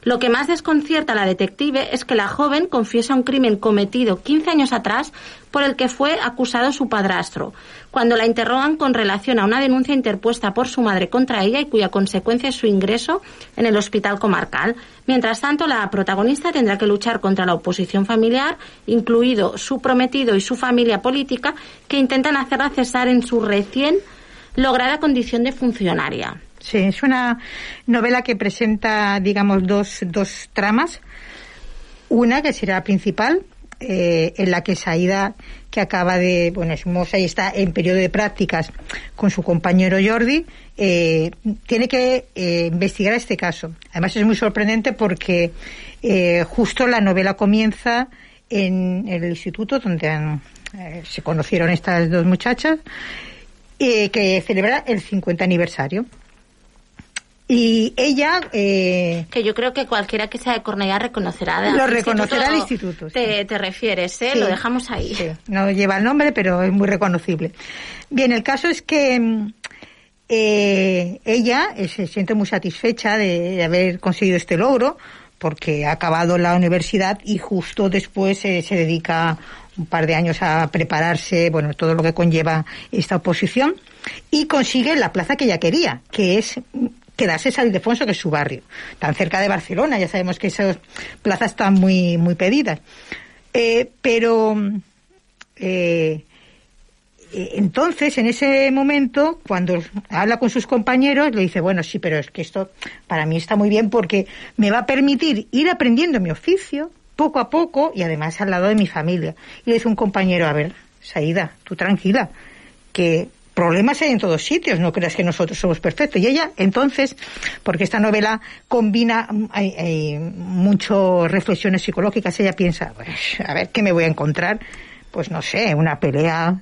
Lo que más desconcierta a la detective es que la joven confiesa un crimen cometido 15 años atrás por el que fue acusado su padrastro, cuando la interrogan con relación a una denuncia interpuesta por su madre contra ella y cuya consecuencia es su ingreso en el hospital comarcal. Mientras tanto, la protagonista tendrá que luchar contra la oposición familiar, incluido su prometido y su familia política, que intentan hacerla cesar en su recién lograda condición de funcionaria. Sí, es una novela que presenta, digamos, dos, dos tramas. Una que será la principal, eh, en la que Saida, que acaba de, bueno, es moza y está en periodo de prácticas con su compañero Jordi, eh, tiene que eh, investigar este caso. Además es muy sorprendente porque eh, justo la novela comienza en el instituto donde han, se conocieron estas dos muchachas, que celebra el 50 aniversario. Y ella... Eh, que yo creo que cualquiera que sea de Cornellá reconocerá. Lo reconocerá al instituto, Te, te refieres, ¿eh? Sí. Lo dejamos ahí. Sí, no lleva el nombre, pero es muy reconocible. Bien, el caso es que mm, eh, ella eh, se siente muy satisfecha de, de haber conseguido este logro porque ha acabado la universidad y justo después eh, se dedica un par de años a prepararse, bueno, todo lo que conlleva esta oposición y consigue la plaza que ella quería, que es quedarse en San Ildefonso, que es su barrio, tan cerca de Barcelona, ya sabemos que esas plazas están muy, muy pedidas. Eh, pero eh, eh, entonces, en ese momento, cuando habla con sus compañeros, le dice, bueno, sí, pero es que esto para mí está muy bien porque me va a permitir ir aprendiendo mi oficio poco a poco y además al lado de mi familia. Y le dice un compañero, a ver, Saida, tú tranquila, que problemas hay en todos sitios, no creas que nosotros somos perfectos. Y ella, entonces, porque esta novela combina, mm, hay, hay muchas reflexiones psicológicas, ella piensa, pues, a ver, ¿qué me voy a encontrar? Pues no sé, una pelea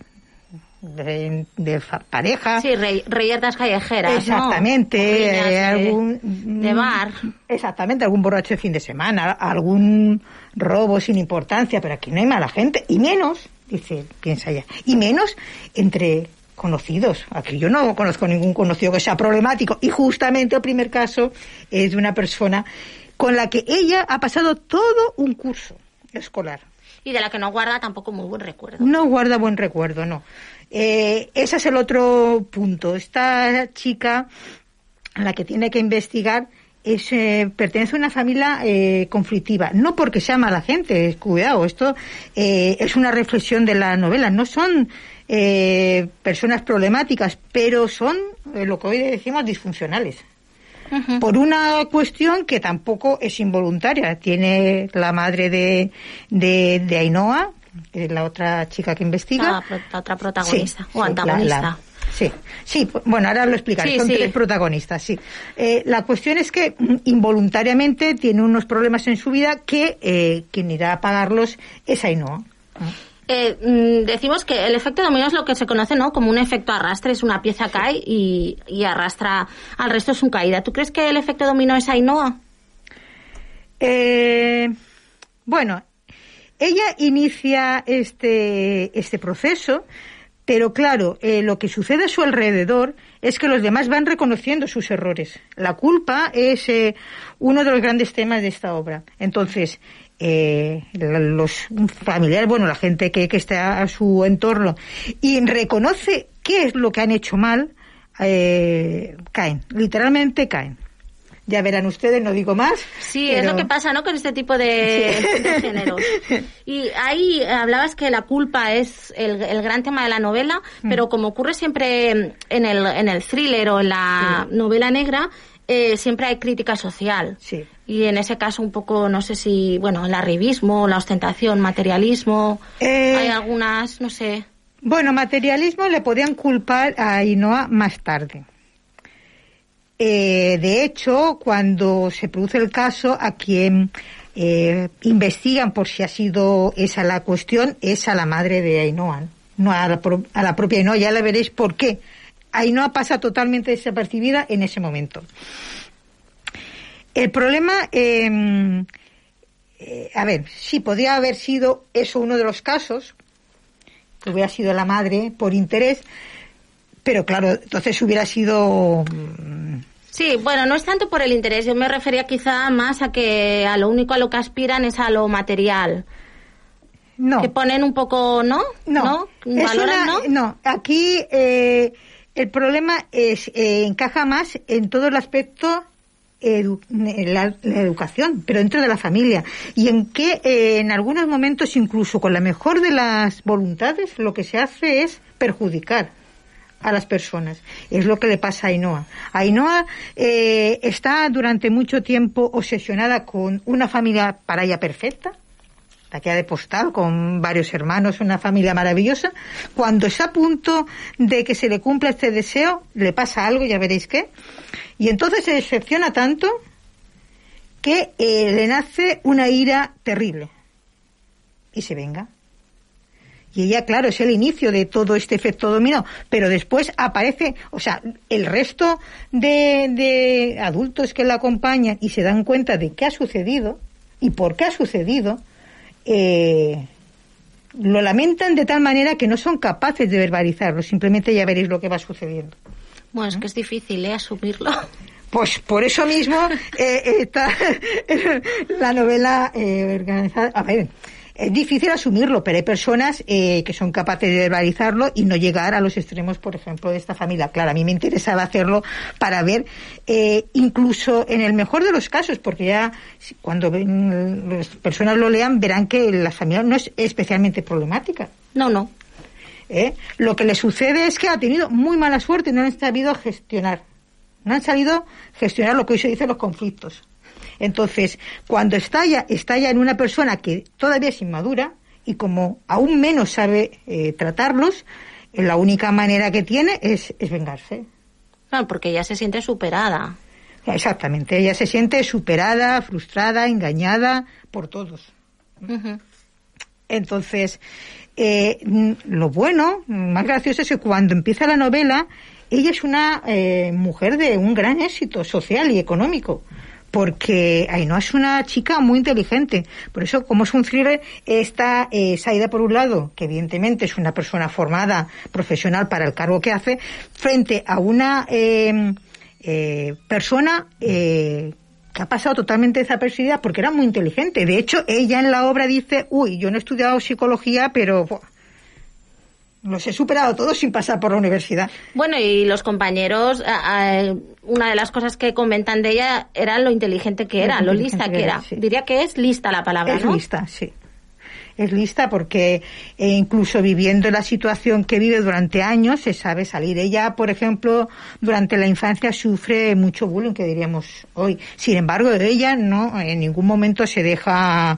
de, de pareja. Sí, rey, reyertas callejeras. Exactamente, eh, de- algún de bar. Exactamente, algún borracho de fin de semana, algún robo sin importancia, pero aquí no hay mala gente, y menos, dice, piensa ella, y menos entre conocidos. Aquí yo no conozco ningún conocido que sea problemático. Y justamente el primer caso es de una persona con la que ella ha pasado todo un curso escolar. Y de la que no guarda tampoco muy buen recuerdo. No guarda buen recuerdo, no. Eh, ese es el otro punto. Esta chica a la que tiene que investigar es, eh, pertenece a una familia eh, conflictiva. No porque sea mala gente, cuidado, esto eh, es una reflexión de la novela. No son eh, personas problemáticas, pero son eh, lo que hoy decimos disfuncionales. Por una cuestión que tampoco es involuntaria. Tiene la madre de, de, de Ainhoa, que es la otra chica que investiga. La, otra protagonista Sí, o sí, antagonista. la- sí, sí, bueno, ahora lo explicaré. Sí, Son sí. tres protagonistas, sí. Eh, la cuestión es que mm, involuntariamente tiene unos problemas en su vida que eh, quien irá a pagarlos es Ainhoa. Eh, mm, decimos que el efecto dominó es lo que se conoce ¿no? como un efecto arrastre, es una pieza cae y, y arrastra al resto de su caída. ¿Tú crees que el efecto dominó es Ainhoa? Eh, bueno, ella inicia este, este proceso, pero claro, eh, lo que sucede a su alrededor es que los demás van reconociendo sus errores. La culpa es eh, uno de los grandes temas de esta obra. Entonces, eh, los familiares, bueno, la gente que, que está a su entorno y reconoce qué es lo que han hecho mal, eh, caen, literalmente caen. Ya verán ustedes, no digo más. Sí, es lo que pasa, ¿no? Con este tipo de, Sí. de géneros. Y ahí hablabas que la culpa es el, el gran tema de la novela, Mm. pero como ocurre siempre en el, en el thriller o en la novela negra, eh, siempre hay crítica social. Sí. Y en ese caso un poco, no sé si, bueno, el arribismo, la ostentación, materialismo, Eh, hay algunas, no sé. Bueno, materialismo le podían culpar a Ainhoa más tarde. Eh, de hecho, cuando se produce el caso, a quien eh, investigan por si ha sido esa la cuestión es a la madre de Ainhoa, no a la, pro- a la propia Ainhoa. Ya la veréis por qué. Ainhoa pasa totalmente desapercibida en ese momento. El problema, eh, eh, a ver, sí, podría haber sido eso uno de los casos, que hubiera sido la madre por interés, pero claro, entonces hubiera sido mm, Sí, bueno, no es tanto por el interés, yo me refería quizá más a que a lo único a lo que aspiran es a lo material. No. Que ponen un poco, ¿no? No, ¿Valoran, una- no? aquí eh, el problema es eh, encaja más en todo el aspecto la, educación, pero dentro de la familia y en que eh, en algunos momentos incluso con la mejor de las voluntades lo que se hace es perjudicar a las personas. Es lo que le pasa a Ainhoa. Ainhoa eh, está durante mucho tiempo obsesionada con una familia para ella perfecta, la que ha de postal con varios hermanos, una familia maravillosa. Cuando está a punto de que se le cumpla este deseo, le pasa algo, ya veréis qué. Y entonces se decepciona tanto que eh, le nace una ira terrible. Y se venga. Y ella, claro, es el inicio de todo este efecto dominó, pero después aparece, o sea, el resto de, adultos que la acompañan y se dan cuenta de qué ha sucedido y por qué ha sucedido, eh, lo lamentan de tal manera que no son capaces de verbalizarlo, simplemente ya veréis lo que va sucediendo. Bueno, es que es difícil, ¿eh? Asumirlo. Pues por eso mismo eh, está la novela eh, organizada. A ver, es difícil asumirlo, pero hay personas eh, que son capaces de verbalizarlo y no llegar a los extremos, por ejemplo, de esta familia. Claro, a mí me interesaba hacerlo para ver, eh, incluso en el mejor de los casos, porque ya cuando ven, las personas lo lean verán que la familia no es especialmente problemática. No, no. ¿Eh? Lo que le sucede es que ha tenido muy mala suerte y no han sabido gestionar. No han sabido gestionar lo que hoy se dice los conflictos. Entonces, cuando estalla, estalla en una persona que todavía es inmadura y como aún menos sabe eh, tratarlos, la única manera que tiene es, es vengarse. Claro, porque ella se siente superada. Exactamente, ella se siente superada, frustrada, engañada por todos. Entonces, eh, lo bueno, más gracioso es que cuando empieza la novela, ella es una eh, mujer de un gran éxito social y económico, porque Ainhoa es una chica muy inteligente. Por eso, como es un thriller, está eh, Saida por un lado, que evidentemente es una persona formada, profesional para el cargo que hace, frente a una eh, eh, persona eh, que ha pasado totalmente desapercibida porque era muy inteligente. De hecho, ella en la obra dice, uy, yo no he estudiado psicología, pero buah, los he superado todos sin pasar por la universidad. Bueno, y los compañeros, a- una de las cosas que comentan de ella era lo inteligente que era, Lo lista que era, era. sí. Diría que es lista la palabra, Es ¿no? lista, sí. Es lista porque eh, incluso viviendo la situación que vive durante años se sabe salir. Ella, por ejemplo, durante la infancia sufre mucho bullying, que diríamos hoy. Sin embargo, ella no en ningún momento se deja,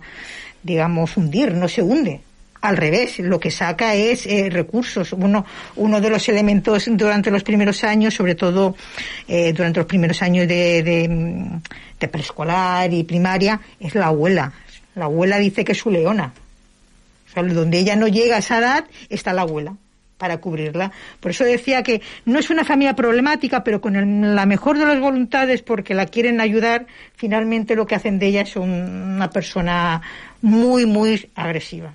digamos, hundir, no se hunde. Al revés, lo que saca es eh, recursos. Uno, uno de los elementos durante los primeros años, sobre todo eh, durante los primeros años de, de, de preescolar y primaria, es la abuela. La abuela dice que es su leona. Donde ella no llega a esa edad, está la abuela para cubrirla. Por eso decía que no es una familia problemática, pero con el- la mejor de las voluntades, porque la quieren ayudar, finalmente lo que hacen de ella es un- una persona muy, muy agresiva.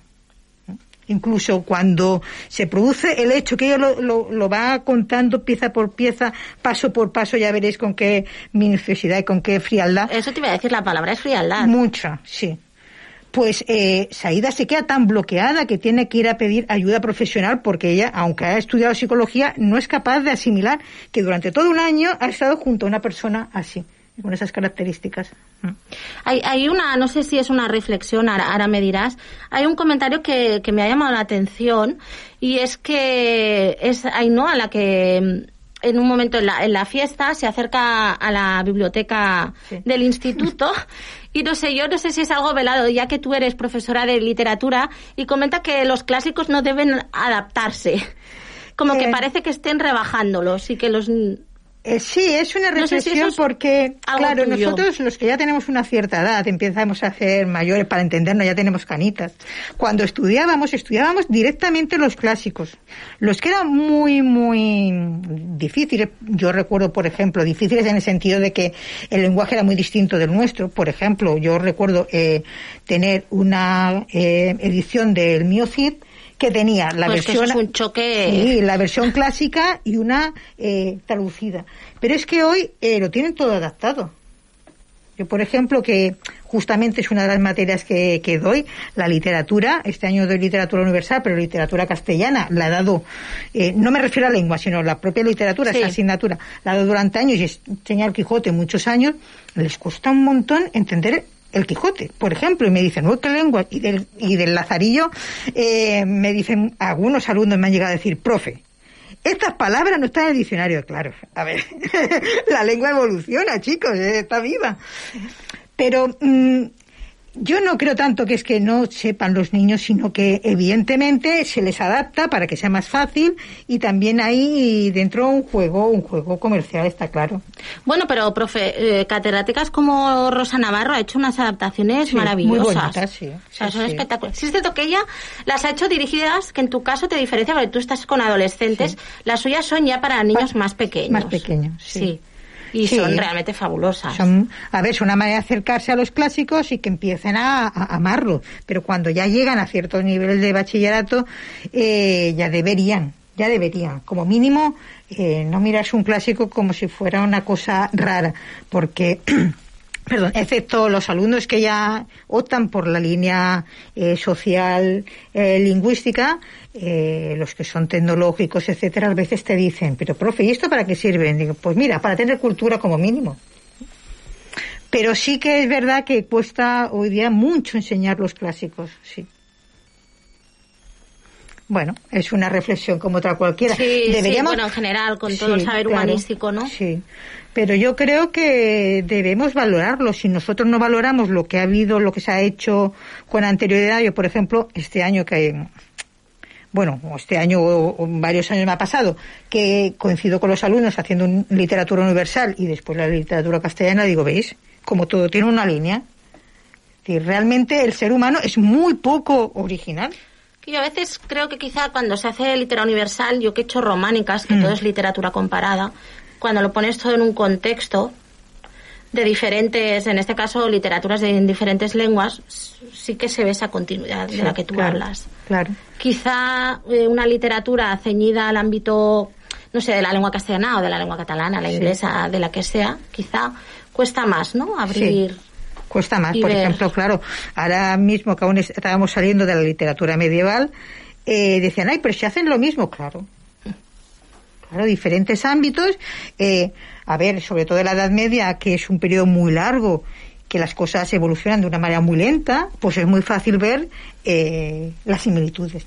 Incluso cuando se produce el hecho que ella lo, lo- lo va contando pieza por pieza, paso por paso, ya veréis con qué minuciosidad y con qué frialdad. Eso te iba a decir, la palabra es frialdad. Mucha, sí. Pues eh, Saida se queda tan bloqueada que tiene que ir a pedir ayuda profesional porque ella, aunque ha estudiado psicología, no es capaz de asimilar que durante todo un año ha estado junto a una persona así, con esas características. Mm. Hay, hay una, no sé si es una reflexión, ahora, ahora me dirás. Hay un comentario que, que me ha llamado la atención y es que es Ainhoa la que mm, en un momento en la, en la fiesta se acerca a la biblioteca del instituto y no sé, yo no sé si es algo velado, ya que tú eres profesora de literatura y comenta que los clásicos no deben adaptarse. Como que parece que estén rebajándolos y que los... Eh, sí, es una No sé si reflexión porque, claro, tuyo. nosotros los que ya tenemos una cierta edad, empezamos a ser mayores para entendernos, ya tenemos canitas. Cuando estudiábamos, estudiábamos directamente los clásicos. Los que eran muy, muy difíciles, yo recuerdo, por ejemplo, difíciles en el sentido de que el lenguaje era muy distinto del nuestro. Por ejemplo, yo recuerdo eh, tener una eh, edición del Mío Cid que tenía la Pues versión eso es un choque. Sí, la versión clásica y una eh, traducida. Pero es que hoy eh, lo tienen todo adaptado. Yo, por ejemplo, que justamente es una de las materias que, que doy, la literatura, este año doy literatura universal, pero literatura castellana, la he dado, eh, no me refiero a lengua, sino la propia literatura, Sí. esa asignatura, la he dado durante años y he enseñado el Quijote muchos años, les cuesta un montón entender el Quijote, por ejemplo, y me dicen, uy, qué lengua, y del, y del Lazarillo, eh, me dicen, algunos alumnos me han llegado a decir, profe, estas palabras no están en el diccionario, claro. A ver, la lengua evoluciona, chicos, eh, está viva. Pero mm, yo no creo tanto que es que no sepan los niños, sino que evidentemente se les adapta para que sea más fácil y también hay dentro un juego, un juego comercial, está claro. Bueno, pero, profe, eh, catedráticas como Rosa Navarro ha hecho unas adaptaciones Sí, muy maravillosas. bonitas, sí, O sea, sí, son sí. espectaculares. Sí, es cierto que ella las ha hecho dirigidas, que en tu caso te diferencia, porque tú estás con adolescentes. Las suyas son ya para niños más pequeños. Más pequeños, sí. Y Sí. son realmente fabulosas. Son, a ver, es una manera de acercarse a los clásicos y que empiecen a, a amarlo. Pero cuando ya llegan a ciertos niveles de bachillerato, eh, ya deberían, ya deberían, como mínimo, eh, no mirarse un clásico como si fuera una cosa rara, porque perdón, excepto los alumnos que ya optan por la línea eh, social eh, lingüística, eh, los que son tecnológicos, etcétera, a veces te dicen, pero profe, ¿y esto para qué sirve? Digo, pues mira, para tener cultura como mínimo. Pero sí que es verdad que cuesta hoy día mucho enseñar los clásicos, sí. Bueno, es una reflexión como otra cualquiera. Sí, sí, Deberíamos bueno, en general, con todo el Sí, saber claro. humanístico, ¿no? Sí, pero yo creo que debemos valorarlo. Si nosotros no valoramos lo que ha habido, lo que se ha hecho con anterioridad, yo, por ejemplo, este año que, bueno, este año o, varios años me ha pasado, que coincido con los alumnos haciendo un- literatura universal y después la literatura castellana, digo, ¿veis? Como todo tiene una línea. Decir, realmente el ser humano es muy poco original. Yo a veces creo que quizá cuando se hace literatura universal, yo que he hecho románicas, que Mm. todo es literatura comparada, cuando lo pones todo en un contexto, de diferentes, en este caso literaturas de en diferentes lenguas, sí que se ve esa continuidad de la que tú claro, hablas. Claro. Quizá eh, una literatura ceñida al ámbito, no sé, de la lengua castellana o de la lengua catalana, la Sí. inglesa, de la que sea, quizá cuesta más, ¿no? Abrir. Sí. Cuesta más, por ver. ejemplo, claro, ahora mismo que aún es- estábamos saliendo de la literatura medieval, eh, decían, ay, pero si hacen lo mismo, claro. Claro, diferentes ámbitos. eh, a ver, sobre todo en la Edad Media, que es un periodo muy largo, que las cosas evolucionan de una manera muy lenta, pues es muy fácil ver eh, las similitudes.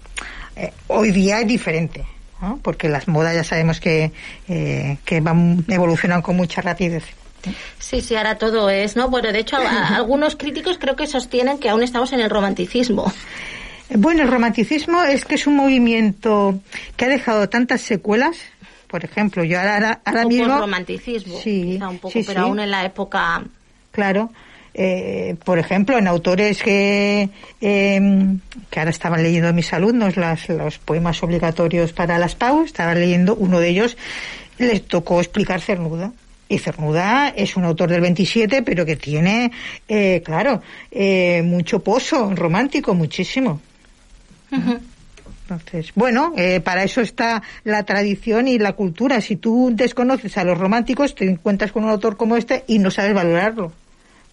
Eh, hoy día es diferente, ¿no? porque las modas ya sabemos que, que van evolucionan con mucha rapidez. Sí, sí, ahora todo es, ¿no? Bueno, de hecho, a- algunos críticos creo que sostienen que aún estamos en el romanticismo. Bueno, el romanticismo es que es un movimiento que ha dejado tantas secuelas. Por ejemplo, yo ahora, ahora, o mismo... romanticismo, Sí, quizá un poco, sí, pero sí. aún en la época Claro. Eh, por ejemplo, en autores que, eh, que ahora estaban leyendo mis alumnos las, los poemas obligatorios para las PAU, estaban leyendo, uno de ellos les tocó explicar Cernuda. Y Cernuda es un autor del 27, pero que tiene, eh, claro, eh, mucho pozo romántico, muchísimo. Entonces, bueno, eh, para eso está la tradición y la cultura. Si tú desconoces a los románticos, te encuentras con un autor como este y no sabes valorarlo.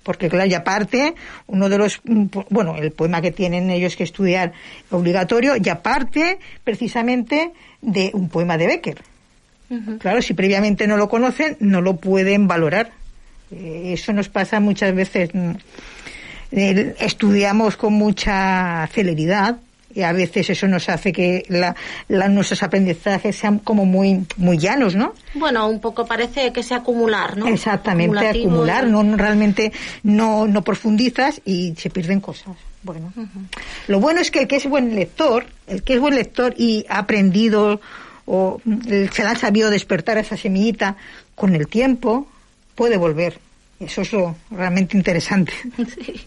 Porque, claro, y aparte, uno de los, mm, bueno, el poema que tienen ellos que estudiar obligatorio, y aparte, precisamente, de un poema de Becker. Claro, si previamente no lo conocen, no lo pueden valorar. Eh, eso nos pasa muchas veces. mm, estudiamos con mucha celeridad y a veces eso nos hace que la, la- nuestros aprendizajes sean como muy muy llanos, ¿no? Bueno, un poco parece que sea acumular, ¿no? Exactamente, acumular, no realmente no, no profundizas y se pierden cosas. Bueno, lo bueno es que el que es buen lector, el que es buen lector y ha aprendido o mm, se le ha sabido despertar a esa semillita con el tiempo, puede volver. Eso es lo realmente interesante. Sí.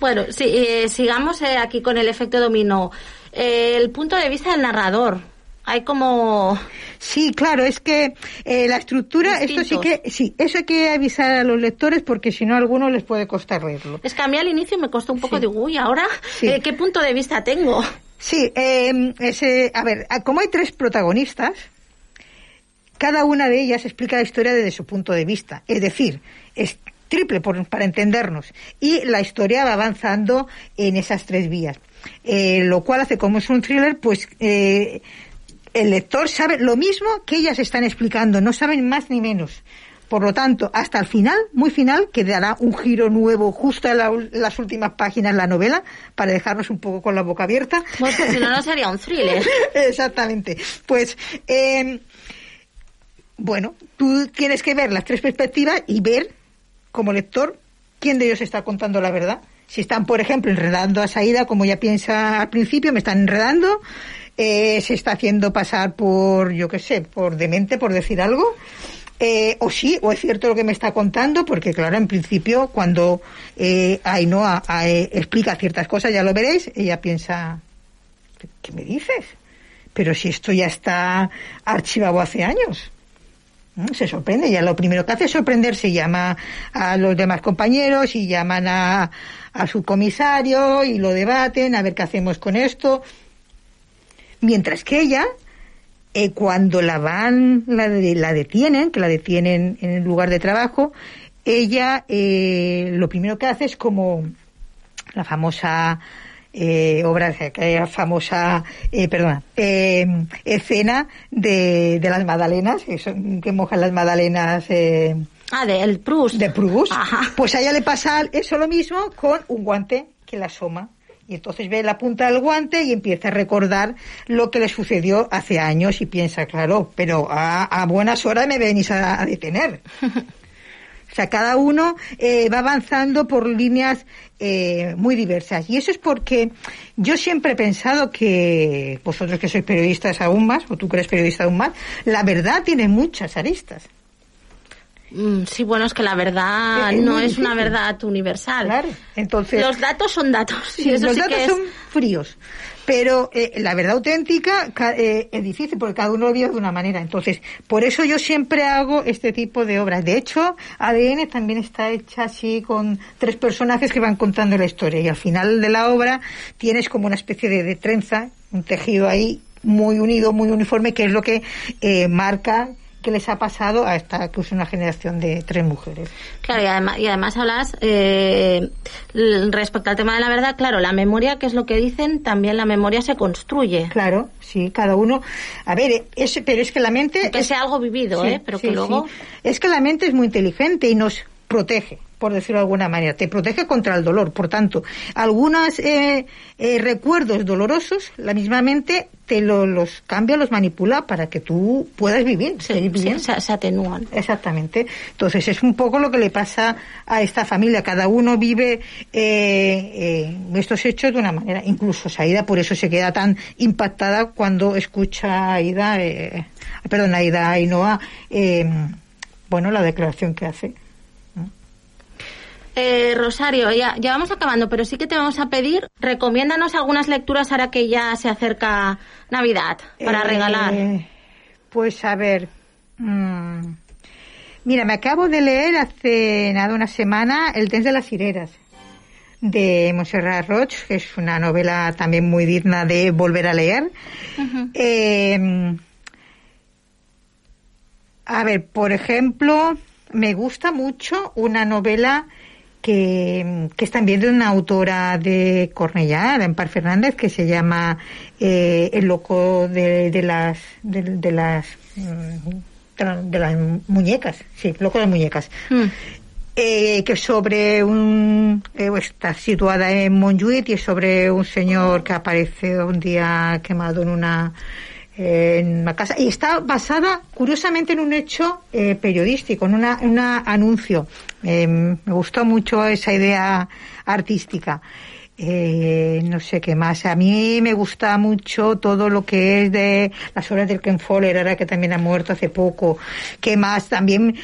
Bueno, sí, eh, sigamos eh, aquí con el efecto dominó. Eh, el punto de vista del narrador. Hay como... Sí, claro, es que eh, la estructura, esto sí que, sí, eso hay que avisar a los lectores porque si no a algunos les puede costar leerlo. Es que a mí al inicio me costó un poco de, uy, ahora, Sí. eh, ¿qué punto de vista tengo? Sí, eh, ese, a ver, como hay tres protagonistas, cada una de ellas explica la historia desde su punto de vista. Es decir, es triple por- para entendernos. Y la historia va avanzando en esas tres vías. Eh, lo cual hace, como es un thriller, pues eh, el lector sabe lo mismo que ellas están explicando, no saben más ni menos. Por lo tanto, hasta el final, muy final, que dará un giro nuevo justo en la las últimas páginas de la novela, para dejarnos un poco con la boca abierta. Pues si no, no sería un thriller. Exactamente. Pues, eh, bueno, tú tienes que ver las tres perspectivas y ver, como lector, quién de ellos está contando la verdad. Si están, por ejemplo, enredando a Saída, como ya piensa al principio, me están enredando, eh, se está haciendo pasar por, yo qué sé, por demente, por decir algo. Eh, o sí, o es cierto lo que me está contando, porque claro, en principio, cuando eh, Ainhoa eh, explica ciertas cosas, ya lo veréis, ella piensa, ¿qué me dices? Pero si esto ya está archivado hace años. ¿Mm? Se sorprende, ya lo primero que hace es sorprenderse, llama a los demás compañeros y llaman a, a su comisario y lo debaten, a ver qué hacemos con esto. Mientras que ella, eh, cuando la van, la, la detienen, que la detienen en el lugar de trabajo, ella eh, lo primero que hace es como la famosa eh, obra, aquella famosa, eh, perdona, eh, escena de, de las magdalenas, que, son- que mojan las magdalenas. Eh, ah, de el Proust. De Proust. Pues a ella le pasa eso lo mismo con un guante que la asoma. Y entonces ve la punta del guante y empieza a recordar lo que le sucedió hace años y piensa, claro, pero a, a buenas horas me venís a, a detener. O sea, cada uno eh, va avanzando por líneas eh, muy diversas. Y eso es porque yo siempre he pensado que vosotros que sois periodistas aún más, o tú que eres periodista aún más, la verdad tiene muchas aristas. Mm, Sí, bueno, es que la verdad Es no es una verdad universal. Claro, entonces... Los datos son datos. Sí, y eso los sí datos que es... son fríos, pero eh, la verdad auténtica ca- eh, es difícil porque cada uno lo vive de una manera. Entonces, por eso yo siempre hago este tipo de obras. De hecho, ADN también está hecha así con tres personajes que van contando la historia y al final de la obra tienes como una especie de, de trenza, un tejido ahí muy unido, muy uniforme, que es lo que eh, marca que les ha pasado a esta que es una generación de tres mujeres. Claro, y además, y además hablas eh, respecto al tema de la verdad, claro, la memoria, que es lo que dicen, también la memoria se construye. Claro, sí, cada uno. A ver, es, pero es que la mente. Que sea algo vivido, Sí, ¿eh? Pero sí, que luego. sí. Es que la mente es muy inteligente y nos protege, por decirlo de alguna manera. Te protege contra el dolor. Por tanto, algunos eh, eh, recuerdos dolorosos, la misma mente te lo- los cambia, los manipula para que tú puedas vivir, seguir viviendo. se, se atenúan. Exactamente. Entonces, es un poco lo que le pasa a esta familia. Cada uno vive eh, eh, estos hechos de una manera. Incluso Saida, por eso se queda tan impactada cuando escucha a Aida, eh, perdón, a Aida Ainhoa, eh, bueno, la declaración que hace. Eh, Rosario, ya, ya vamos acabando, pero sí que te vamos a pedir, recomiéndanos algunas lecturas ahora que ya se acerca Navidad para Eh, regalar. Pues a ver. mm, mira, me acabo de leer hace nada una semana El Tens de las Cireras de Montserrat Roig, que es una novela también muy digna de volver a leer. Eh, a ver, por ejemplo, me gusta mucho una novela que, que es también de una autora de Cornellá, de Ampar Fernández, que se llama eh, El loco de, de las de, de las mm, de la- de las muñecas, sí, loco de las muñecas. Eh, que sobre un eh, está situada en Montjuïc y es sobre un señor que aparece un día quemado en una en una casa y está basada curiosamente en un hecho eh, periodístico, en una, en una anuncio. Eh, me gustó mucho esa idea artística. Eh, no sé qué más. A mí me gusta mucho todo lo que es de las obras del Ken Foller, ahora que también ha muerto hace poco. ¿Qué más? También.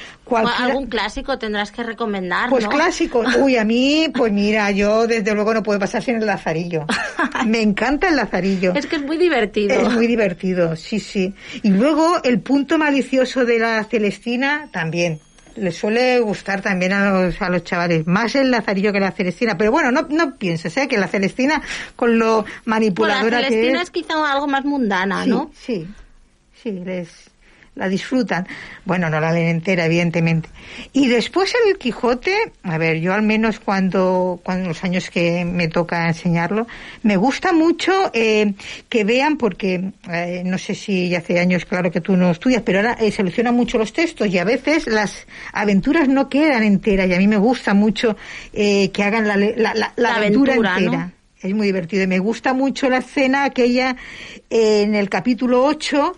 Algún clásico tendrás que recomendar, Pues ¿no? clásico. Uy, a mí, pues mira, yo desde luego no puedo pasar sin el lazarillo. Me encanta el lazarillo. Es que es muy divertido. Es muy divertido, sí, sí. Y luego el punto malicioso de la Celestina también. Le suele gustar también a los, a los chavales. Más el lazarillo que la Celestina. Pero bueno, no, no pienses, ¿eh? Que la Celestina, con lo la manipuladora que Celestina es... es quizá algo más mundana, Sí, ¿no? Sí, sí, les la disfrutan. Bueno, no la leen entera, evidentemente. Y después el Quijote, a ver, yo al menos cuando, cuando los años que me toca enseñarlo, me gusta mucho eh, que vean, porque eh, no sé si ya hace años, claro que tú no estudias, pero ahora eh, mucho los textos y a veces las aventuras no quedan enteras y a mí me gusta mucho eh, que hagan la, la, la- la aventura, ¿no? Es muy divertido y me gusta mucho la escena aquella eh, en el capítulo 8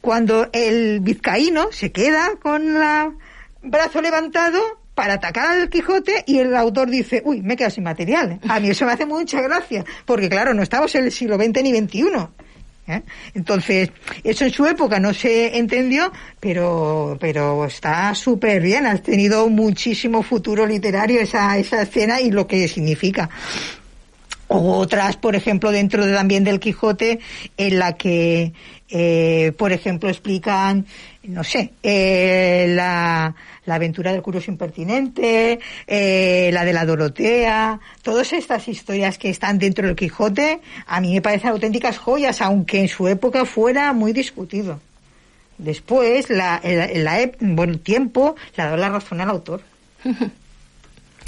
cuando el vizcaíno se queda con el brazo levantado para atacar al Quijote y el autor dice, uy, me he quedado sin material. A mí eso me hace mucha gracia, porque claro, no estamos en el siglo XX ni XXI. ¿eh? Entonces, eso en su época no se entendió, pero, pero está súper bien. Ha tenido muchísimo futuro literario esa, esa escena y lo que significa. Otras, por ejemplo, dentro de, también del Quijote, en la que, eh, por ejemplo, explican, no sé, eh, la, la aventura del curioso impertinente, eh, la de la Dorotea, todas estas historias que están dentro del Quijote, a mí me parecen auténticas joyas, aunque en su época fuera muy discutido. Después, la, la, ep- bueno, el tiempo le ha dado la razón al autor.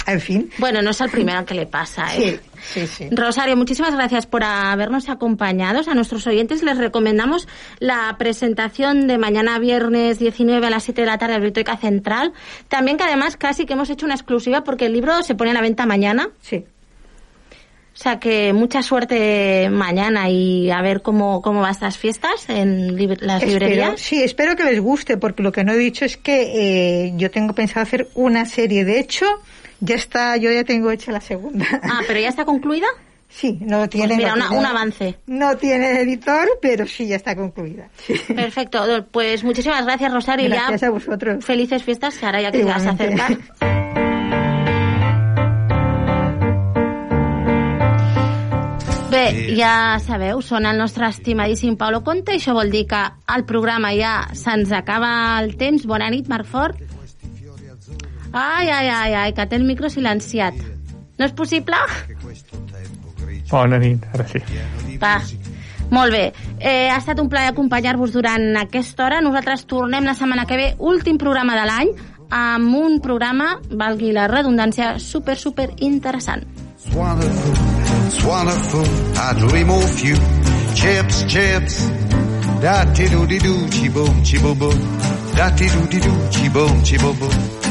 En fin. Bueno, no es el primero que le pasa, ¿eh? Sí, sí, sí. Rosario, muchísimas gracias por habernos acompañado. A nuestros oyentes les recomendamos la presentación de mañana viernes 19 a las 7 de la tarde la Biblioteca Central. También que además casi que hemos hecho una exclusiva porque el libro se pone a la venta mañana. Sí. O sea que mucha suerte mañana y a ver cómo, cómo van estas fiestas en lib- las Espero- librerías. sí, espero que les guste, porque lo que no he dicho es que eh, yo tengo pensado hacer una serie. De hecho, ya está, yo ya tengo hecha la segunda. Ah, pero ya está concluida. Sí, no tiene... Pues mira, no una- tiene- un avance. No tiene editor, pero sí ya está concluida. Perfecto, pues muchísimas gracias Rosario. y Gracias ya a vosotros. Felices fiestas, que ahora ya que se vas a acercar. Bé, ja sabeu, són el nostre estimadíssim Paulo Conte, i això vol dir que el programa ja se'ns acaba el temps. Bona nit, Marc Fort. Ai, ai, ai, ai, que té el micro silenciat. No és possible? Bona nit, ara sí. Va, molt bé. Eh, ha estat un plaer acompanyar-vos durant aquesta hora. Nosaltres tornem la setmana que ve, últim programa de l'any, amb un programa, valgui la redundància, super, super interessant. It's wonderful, it's wonderful. I dream of you. Chips, chips. Da ti do di do, chi boom, chi boom boom. Da ti do di do, chi boom, chi boom boom.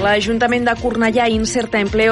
L'Ajuntament de Cornellà inserta empleo